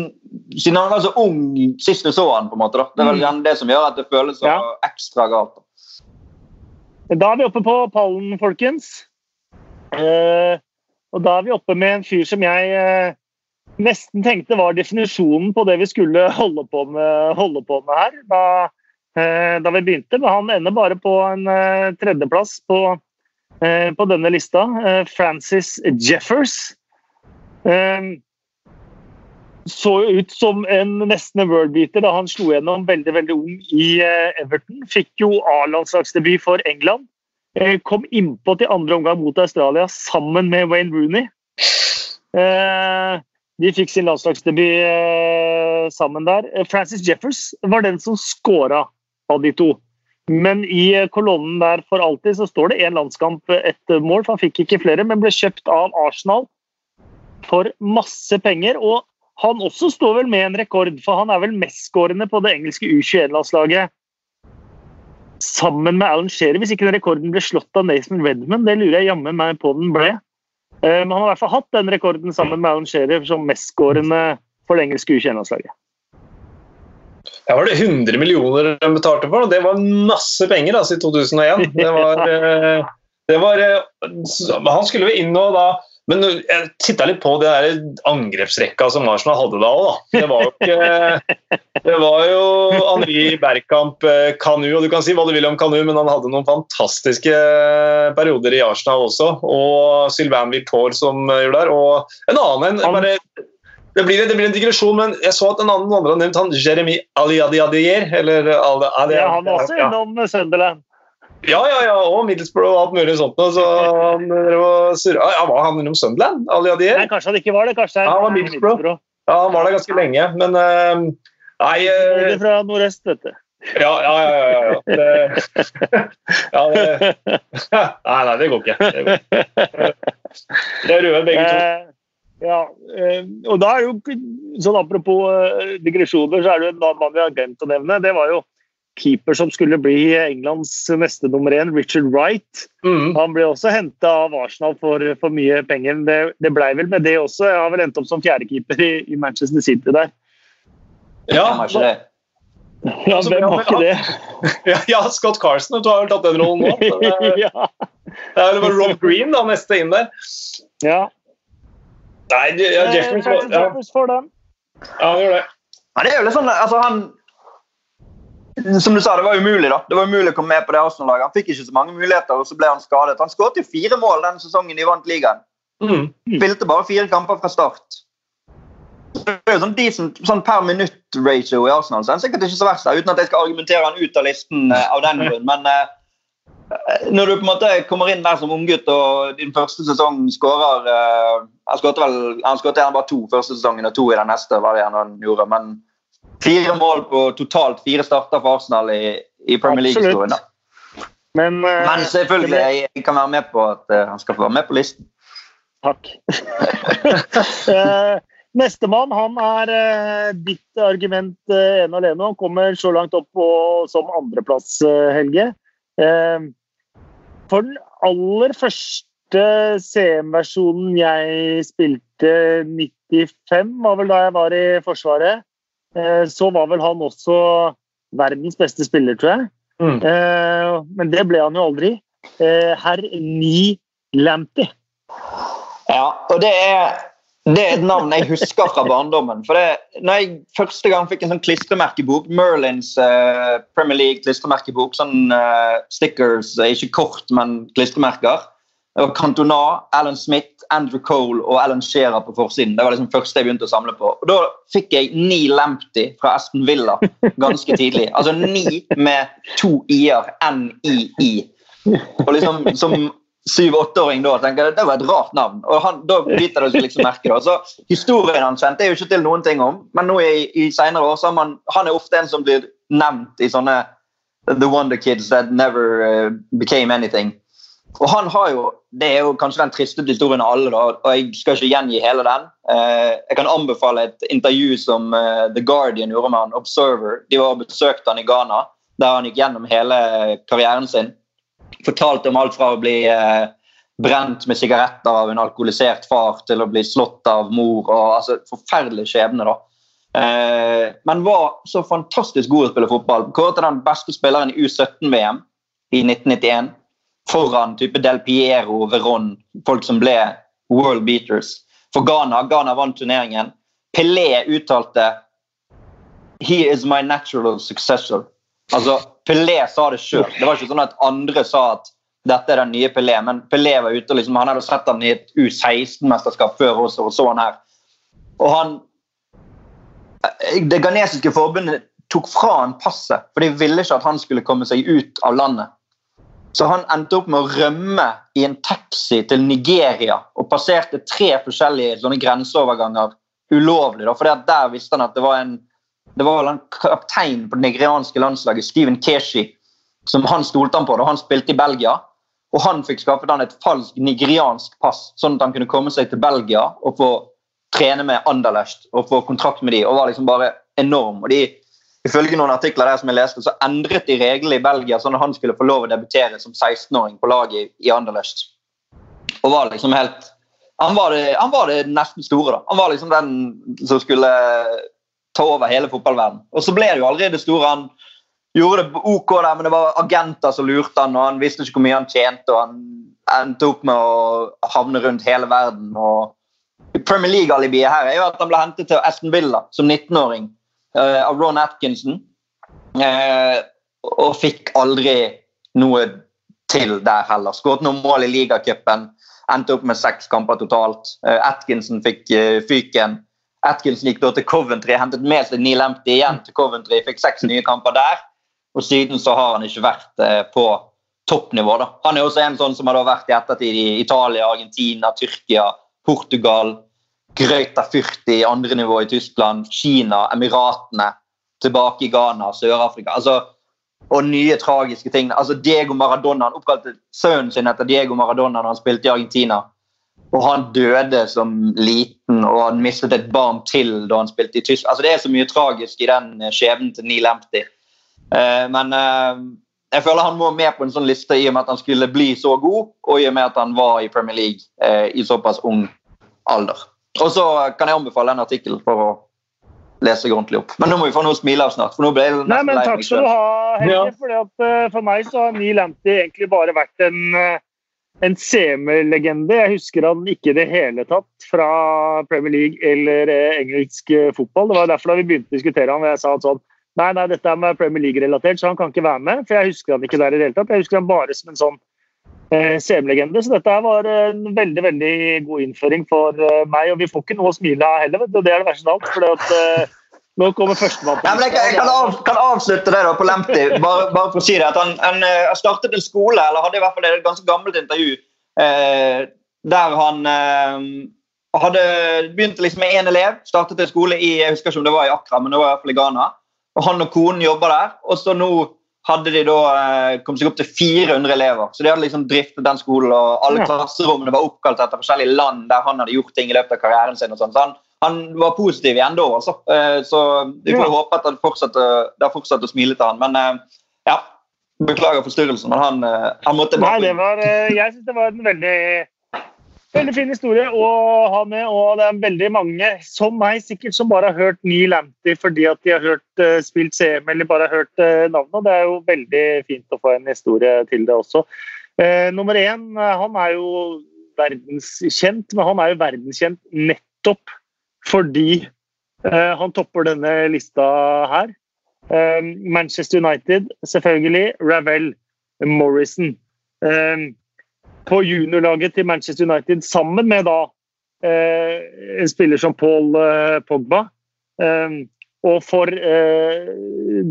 Siden han var så ung sist vi så han, på en måte, da. det er vel mm. det som gjør at det føles så ja. ekstra galt. Da. da er vi oppe på pallen, folkens. Uh, og da er vi oppe med en fyr som jeg uh, nesten tenkte var definisjonen på det vi skulle holde på med, holde på med her. Da, da, vi begynte. Men han ender bare på en tredjeplass på Eh, på denne lista. Eh, Francis Jeffers. Eh, så ut som en nesten en worldbeater da han slo gjennom veldig veldig ung i Everton. Fikk jo A-landslagsdebut for England. Kom innpå til andre omgang mot Australia sammen med Wayne Rooney. De fikk sin landslagsdebut sammen der. Francis Jeffers var den som scora av de to. Men i kolonnen der for alltid så står det én landskamp, ett mål. for Han fikk ikke flere, men ble kjøpt av Arsenal for masse penger. Og han også står vel med en rekord, for han er vel mestskårende på det engelske U21-landslaget. Sammen med Alan Shearer, hvis ikke den rekorden ble slått av Nathan Redman. Det lurer jeg jammen meg på den ble. Eh, men han har i hvert fall hatt den rekorden sammen med Alan Shearer som mestskårende for det engelske U21-landslaget. Ja, var det 100 millioner de betalte for, og det var masse penger altså, i 2001. Det var, eh, det var eh, Han skulle jo inn og da men jeg titta litt på det der angrepsrekka som Arsenal hadde da òg. Det var jo ikke Det var jo Henri Bergkamp, eh, Kanu, og du kan si hva du vil om Kanu, men han hadde noen fantastiske perioder i Arsenal også. Og Sylvain Viltor som gjorde der. Og en annen en bare det blir, det blir, en digresjon, men jeg så at en annen andre har nevnt han Jeremy Aliadiadier. Eller, Ali, Ali, ja, han var også innom ja. Sunderland. Ja, ja, ja, og Middlesbrough og alt mulig sånt. Så han, ja, var han innom Sunderland? Aliadier? Nei, kanskje han ikke var det. kanskje ja, han var Middlesbrough. Ja, han var der ganske lenge, men uh, Nei uh, Det fra nordøst, vet du. Ja, ja, ja. ja, ja. Det, ja det, nei, nei, det går ikke. Det er røde begge to. Eh, ja, eh, og da er jo sånn Apropos digresjoner, så er det jo en mann vi har glemt å nevne. Det var jo keeper som skulle bli Englands neste nummer én, Richard Wright. Mm. Han ble også henta av Arsenal for, for mye penger. Det, det blei vel med det også. Jeg har vel endt opp som fjerdekeeper i, i Manchester City der. Ja, så, ja, hvem har ikke det? Ja, ja, Scott Carson, du har vel tatt den rollen nå. Det, ja. det er vel Rob Green da, neste inn der. Ja, Nei, ja, Jeffers ja. Jeffers får den. Ja, han gjør det. Ja, det er jo litt sånn, altså han som du sa, Det var umulig da. Det var umulig å komme med på det Arsenal-laget. Han fikk ikke så mange muligheter, og så ble han skadet. Han skåret jo fire mål den sesongen de vant ligaen. Mm. Spilte bare fire kamper fra start. det er jo sånn decent sånn per minutt-ratio i Arsenal. Så det er sikkert ikke så verst, uten at jeg skal argumentere han ut av listen eh, av den grunn. Men eh, når du på en måte kommer inn der som unggutt og din første sesong skårer Han skåret vel han skåret bare to første sesongen og to i den neste, var det han gjorde. Men fire mål på totalt fire starter for Arsenal i, i Premier League-historien. Men, uh, Men, selvfølgelig, jeg, jeg, kan være med på at uh, han skal få være med på listen. Takk. Nestemann han er uh, ditt argument uh, ene og alene. Han kommer så langt opp på, som andreplass, Helge. For den aller første CM-versjonen jeg spilte, 95, var vel da jeg var i Forsvaret, så var vel han også verdens beste spiller, tror jeg. Mm. Eh, men det ble han jo aldri. Herr Ni Lampy. Ja, og det er det er et navn jeg husker fra barndommen. for det, når jeg første gang fikk en sånn klistremerkebok, Merlins uh, Premier League klistremerkebok, sånn uh, stickers, eh, ikke kort, men klistremerker det var Cantona, Alan Smith, Andrew Cole og Alan Shearer på forsiden. Det var liksom første jeg begynte å samle på. Og Da fikk jeg ni Lempty fra Aston Villa ganske tidlig. Altså ni med to i-er. N-I-I. Og liksom som syv-åtteåring da tenker jeg det var et rart navn. og han, Da biter det seg liksom merke. da. Så Historien hans kjente jeg jo ikke til noen ting om, men nå i, i senere år så man, han er ofte en som blir nevnt i sånne The Wonder Kids that never uh, became anything. Og han har jo, Det er jo kanskje den tristeste historien av alle, da, og jeg skal ikke gjengi hele den. Uh, jeg kan anbefale et intervju som uh, The Guardian gjorde med han, Observer. De var og besøkte han i Ghana, der han gikk gjennom hele karrieren sin fortalte om alt fra å bli eh, brent med sigaretter av en alkoholisert far til å bli slått av mor. og altså Forferdelig skjebne, da. Eh, men var så fantastisk god å spille fotball. Kåret til den beste spilleren i U17-VM i 1991. Foran type Del Piero, Veron, folk som ble world beaters. For Ghana, Ghana vant turneringen. Pelé uttalte He is my natural successor. Altså, Pelé sa det sjøl. Det var ikke sånn at andre sa at dette er den nye Pelé, men Pelé var ute liksom, Han hadde sett han i et U16-mesterskap før også, og så han her. Og han Det ghanesiske forbundet tok fra han passet, for de ville ikke at han skulle komme seg ut av landet. Så han endte opp med å rømme i en taxi til Nigeria og passerte tre forskjellige sånne grenseoverganger ulovlig. For der visste han at det var en det var en kaptein på det nigerianske landslaget, Steven Keshi, som han stolte han på da han spilte i Belgia. Og han fikk skaffet han et falskt nigeriansk pass, sånn at han kunne komme seg til Belgia og få trene med Anderlecht og få kontrakt med de, og var liksom bare enorm. Og de, Ifølge noen artikler der som jeg leste, så endret de reglene i Belgia sånn at han skulle få lov å debutere som 16-åring på laget i Anderlecht. Og var liksom helt han var, det, han var det nesten store. da. Han var liksom den som skulle ta over hele fotballverdenen. Og så ble det jo allerede store. Han gjorde det ok der, men det var agenter som lurte han, og han visste ikke hvor mye han tjente. og Han endte opp med å havne rundt hele verden. og Premier League-alibiet her er jo at han ble hentet til Aston Villa som 19-åring uh, av Ron Atkinson. Uh, og fikk aldri noe til der heller. Skåret noen mål i ligacupen. Endte opp med seks kamper totalt. Uh, Atkinson fikk fyken. Atkinson gikk da til Coventry, hentet med seg Neil Empty igjen til Coventry, fikk seks nye kamper der. Og siden så har han ikke vært eh, på toppnivå. da. Han er også en sånn som har vært i ettertid i Italia, Argentina, Tyrkia, Portugal. Grøyta 40 andre nivå i Tyskland, Kina, Emiratene. Tilbake i Ghana, Sør-Afrika. altså og nye tragiske ting. Altså Diego Maradona, Han oppkalte sønnen sin etter Diego Maradona da han spilte i Argentina. Og han døde som liten, og han mistet et barn til da han spilte i Tyskland. Altså, det er så mye tragisk i den eh, skjebnen til Neil Empty. Uh, men uh, jeg føler han må med på en sånn liste i og med at han skulle bli så god, og i og med at han var i Premier League uh, i såpass ung alder. Og så kan jeg anbefale en artikkel for å lese ordentlig opp. Men nå må vi få noe smiler av snart. for nå ble jeg Nei, men Takk skal du ha, Helge. Ja. For, at, uh, for meg så har Neil Anty egentlig bare vært en uh, en CM-legende. Jeg husker han ikke i det hele tatt fra Premier League eller eh, engelsk eh, fotball. Det var derfor da vi begynte å diskutere han, jeg sa at sånn Nei, nei, dette er med Premier League-relatert, så han kan ikke være med. For jeg husker han ikke der i det hele tatt. Jeg husker han bare som en sånn CM-legende. Så dette var en veldig veldig god innføring for meg. Og vi får ikke noe å smile av heller, og det er det verste av alt. For at, nå kommer førstemann. Ja, jeg, jeg kan, av, kan, avslutte det da på Lempty. Bare, bare, for å si det, at han, han startet en skole, eller hadde i hvert fall et ganske gammelt intervju, eh, der han eh, hadde begynt liksom med én elev. Startet en skole i jeg husker ikke om det var i Accra, men det var i hvert fall i Ghana. Og Han og konen jobber der. Og så nå hadde de da eh, kommet seg opp til 400 elever. Så de hadde liksom driftet den skolen, og alle ja. klasserommene var oppkalt etter forskjellige land der han hadde gjort ting i løpet av karrieren sin. og sånn. Så han, han var positiv igjen da, altså. Eh, så vi får ja. håpe at det har fortsatt å smile til han. Men eh, ja, beklager forstyrrelsen, men han, han måtte bare Nei, det var, Jeg syns det var en veldig Veldig fin historie å ha med, og det er veldig mange, som meg sikkert, som bare har hørt Neil Lamptey fordi at de har hørt, uh, spilt CM eller bare har hørt uh, navnet. Det er jo veldig fint å få en historie til det også. Uh, nummer én, han er jo verdenskjent, men han er jo verdenskjent nettopp fordi han topper denne lista her. Manchester United, selvfølgelig. Ravel Morrison. Um, på juniorlaget til Manchester United sammen med da eh, en spiller som Paul eh, Pogba. Eh, og for eh,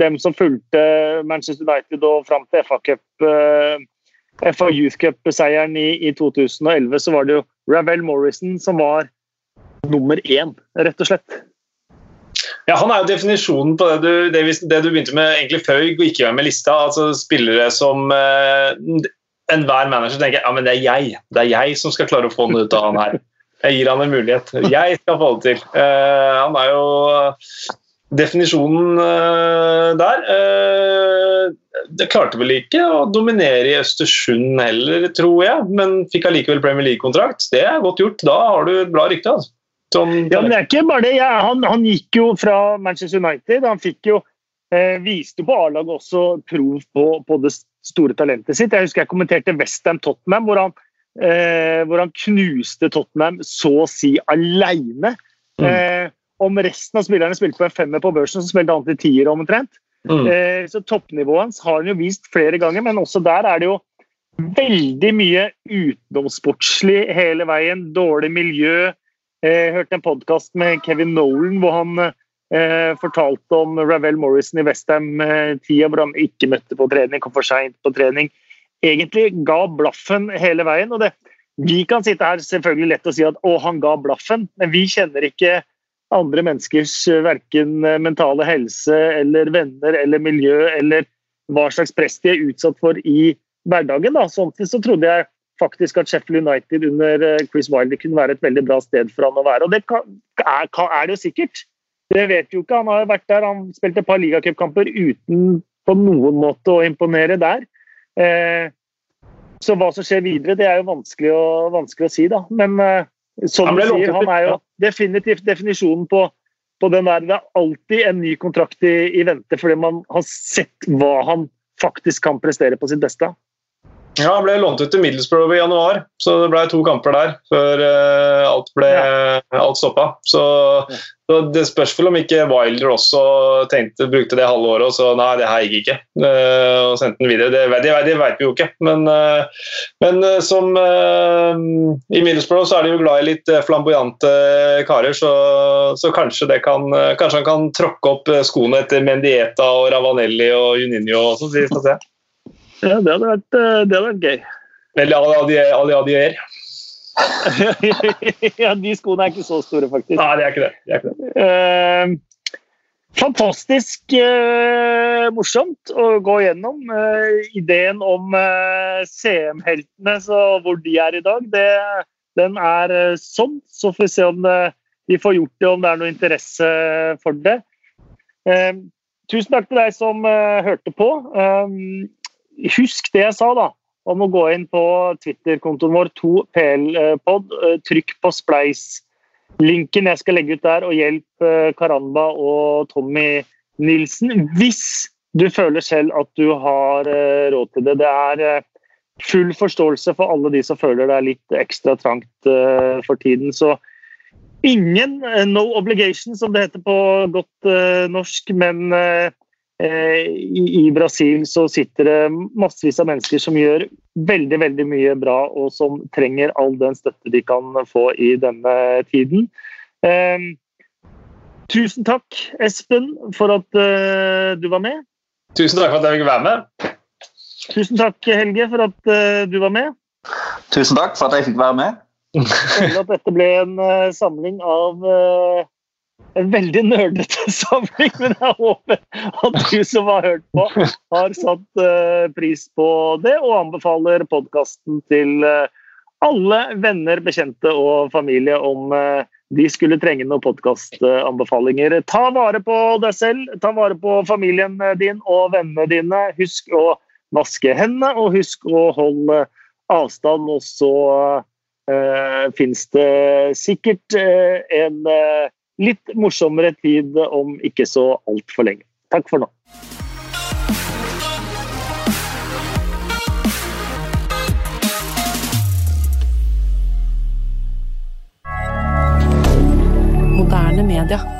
dem som fulgte Manchester United og fram til FA, Cup, eh, FA Youth Cup-seieren i, i, 2011, så var det jo Ravel Morrison som var nummer én, rett og slett. Ja, Han er jo definisjonen på det du, det, det du begynte med egentlig før vi gikk i gang med lista. altså Spillere som eh, enhver manager tenker ja, men det er jeg det er jeg som skal klare å få noe ut av han her. Jeg gir han en mulighet. Jeg skal få det til. Uh, han er jo definisjonen uh, der. Uh, det klarte vel ikke å dominere i Østersund heller, tror jeg, men fikk allikevel Premier League-kontrakt. Det er godt gjort. Da har du et bra rykte. altså. Som, ja, men det er ikke bare det. Ja, han, han, gikk jo fra Manchester United. Han fikk jo eh, viste på A-laget også prov på, på, det store talentet sitt. Jeg husker jeg kommenterte Westham Tottenham, hvor han, eh, hvor han, knuste Tottenham så å si aleine. Mm. Eh, om resten av spillerne spilte på en femmer på børsen, så spilte han til tier omtrent. Mm. Eh, så toppnivået hans har han jo vist flere ganger, men også der er det jo veldig mye utenomsportslig hele veien. Dårlig miljø. Jeg hørte en podkast med Kevin Nolan hvor han Eh, fortalte om Ravel Morrison i Westham-tida, hvor han ikke møtte på trening, kom for seint på trening. Egentlig ga blaffen hele veien. og det, Vi kan sitte her selvfølgelig lett og si at å, han ga blaffen, men vi kjenner ikke andre menneskers eh, verken eh, mentale helse eller venner eller miljø eller hva slags press de er utsatt for i hverdagen. Da. Sånn så trodde jeg faktisk at Sheffield United under eh, Chris Wilder kunne være et veldig bra sted for han å være. Og det er, er, det jo sikkert. Det vet jo ikke. Han har vært der, han spilte et par ligacupkamper uten på noen måte å imponere der. Eh, så hva som skjer videre, det er jo vanskelig å, vanskelig å si, da. Men eh, som du sier, han er jo definitivt definisjonen på, på den der Det er alltid en ny kontrakt i, i vente, fordi man har sett hva han faktisk kan prestere på sitt beste. Ja, Han ble lånt ut til Middlesbrough i januar, så det ble to kamper der før uh, alt, ble, ja. alt stoppa. Så, så, det spørs vel om ikke Wilder også tenkte, brukte det halve året og så nei, det her gikk ikke. Uh, og sendte den videre. Det, det, det vet vi jo ikke. Men, uh, men som i Middlesbrough så er de jo glad i litt flamboyante karer, så, så kanskje, kan, kanskje, han kan tråkke opp skoene etter Mendieta og Ravanelli og Juninho også, så vi får se. Ja, det hadde vært, eh, det hadde vært gøy. Eller Ali Adier. ja, de skoene er ikke så store, faktisk. Nei, det er ikke det. det, er ikke det. Uh, fantastisk eh, morsomt å gå gjennom. Eh, ideen om CM-heltene, hvor de er i dag, det, den er sånn. Så får vi se om det, de får gjort det, om det er noe interesse for det. tusen takk til deg som hørte på husk det jeg sa, da. Om å gå inn på Twitter-kontoen vår, 2PLpod. Eh, trykk på Spleis-linken jeg skal legge ut der, og hjelp eh, Karamba og Tommy Nilsen. Hvis du føler selv at du har eh, råd til det. Det er full forståelse for alle de som føler det er litt ekstra trangt for tiden. Så ingen no obligation, som det heter på godt norsk, men i Brasil så sitter det massevis av mennesker som gjør veldig veldig mye bra, og som trenger all den støtte de kan få i denne tiden. Tusen takk, Espen, for at du var med. Tusen takk for at jeg fikk være med. Tusen takk, Helge, for at du var med. Tusen takk for at jeg fikk være med. Jeg at dette ble en samling av en veldig nerdete samling, men jeg håper at du som har hørt på, har satt uh, pris på det, og anbefaler podkasten til uh, alle venner, bekjente og familie om uh, de skulle trenge noen podkastanbefalinger. Ta vare på deg selv, ta vare på familien din og vennene dine. Husk å vaske hendene, og husk å holde avstand. Og så fins det sikkert en litt morsommere tid om ikke så altfor lenge. Takk for nå. Moderne media.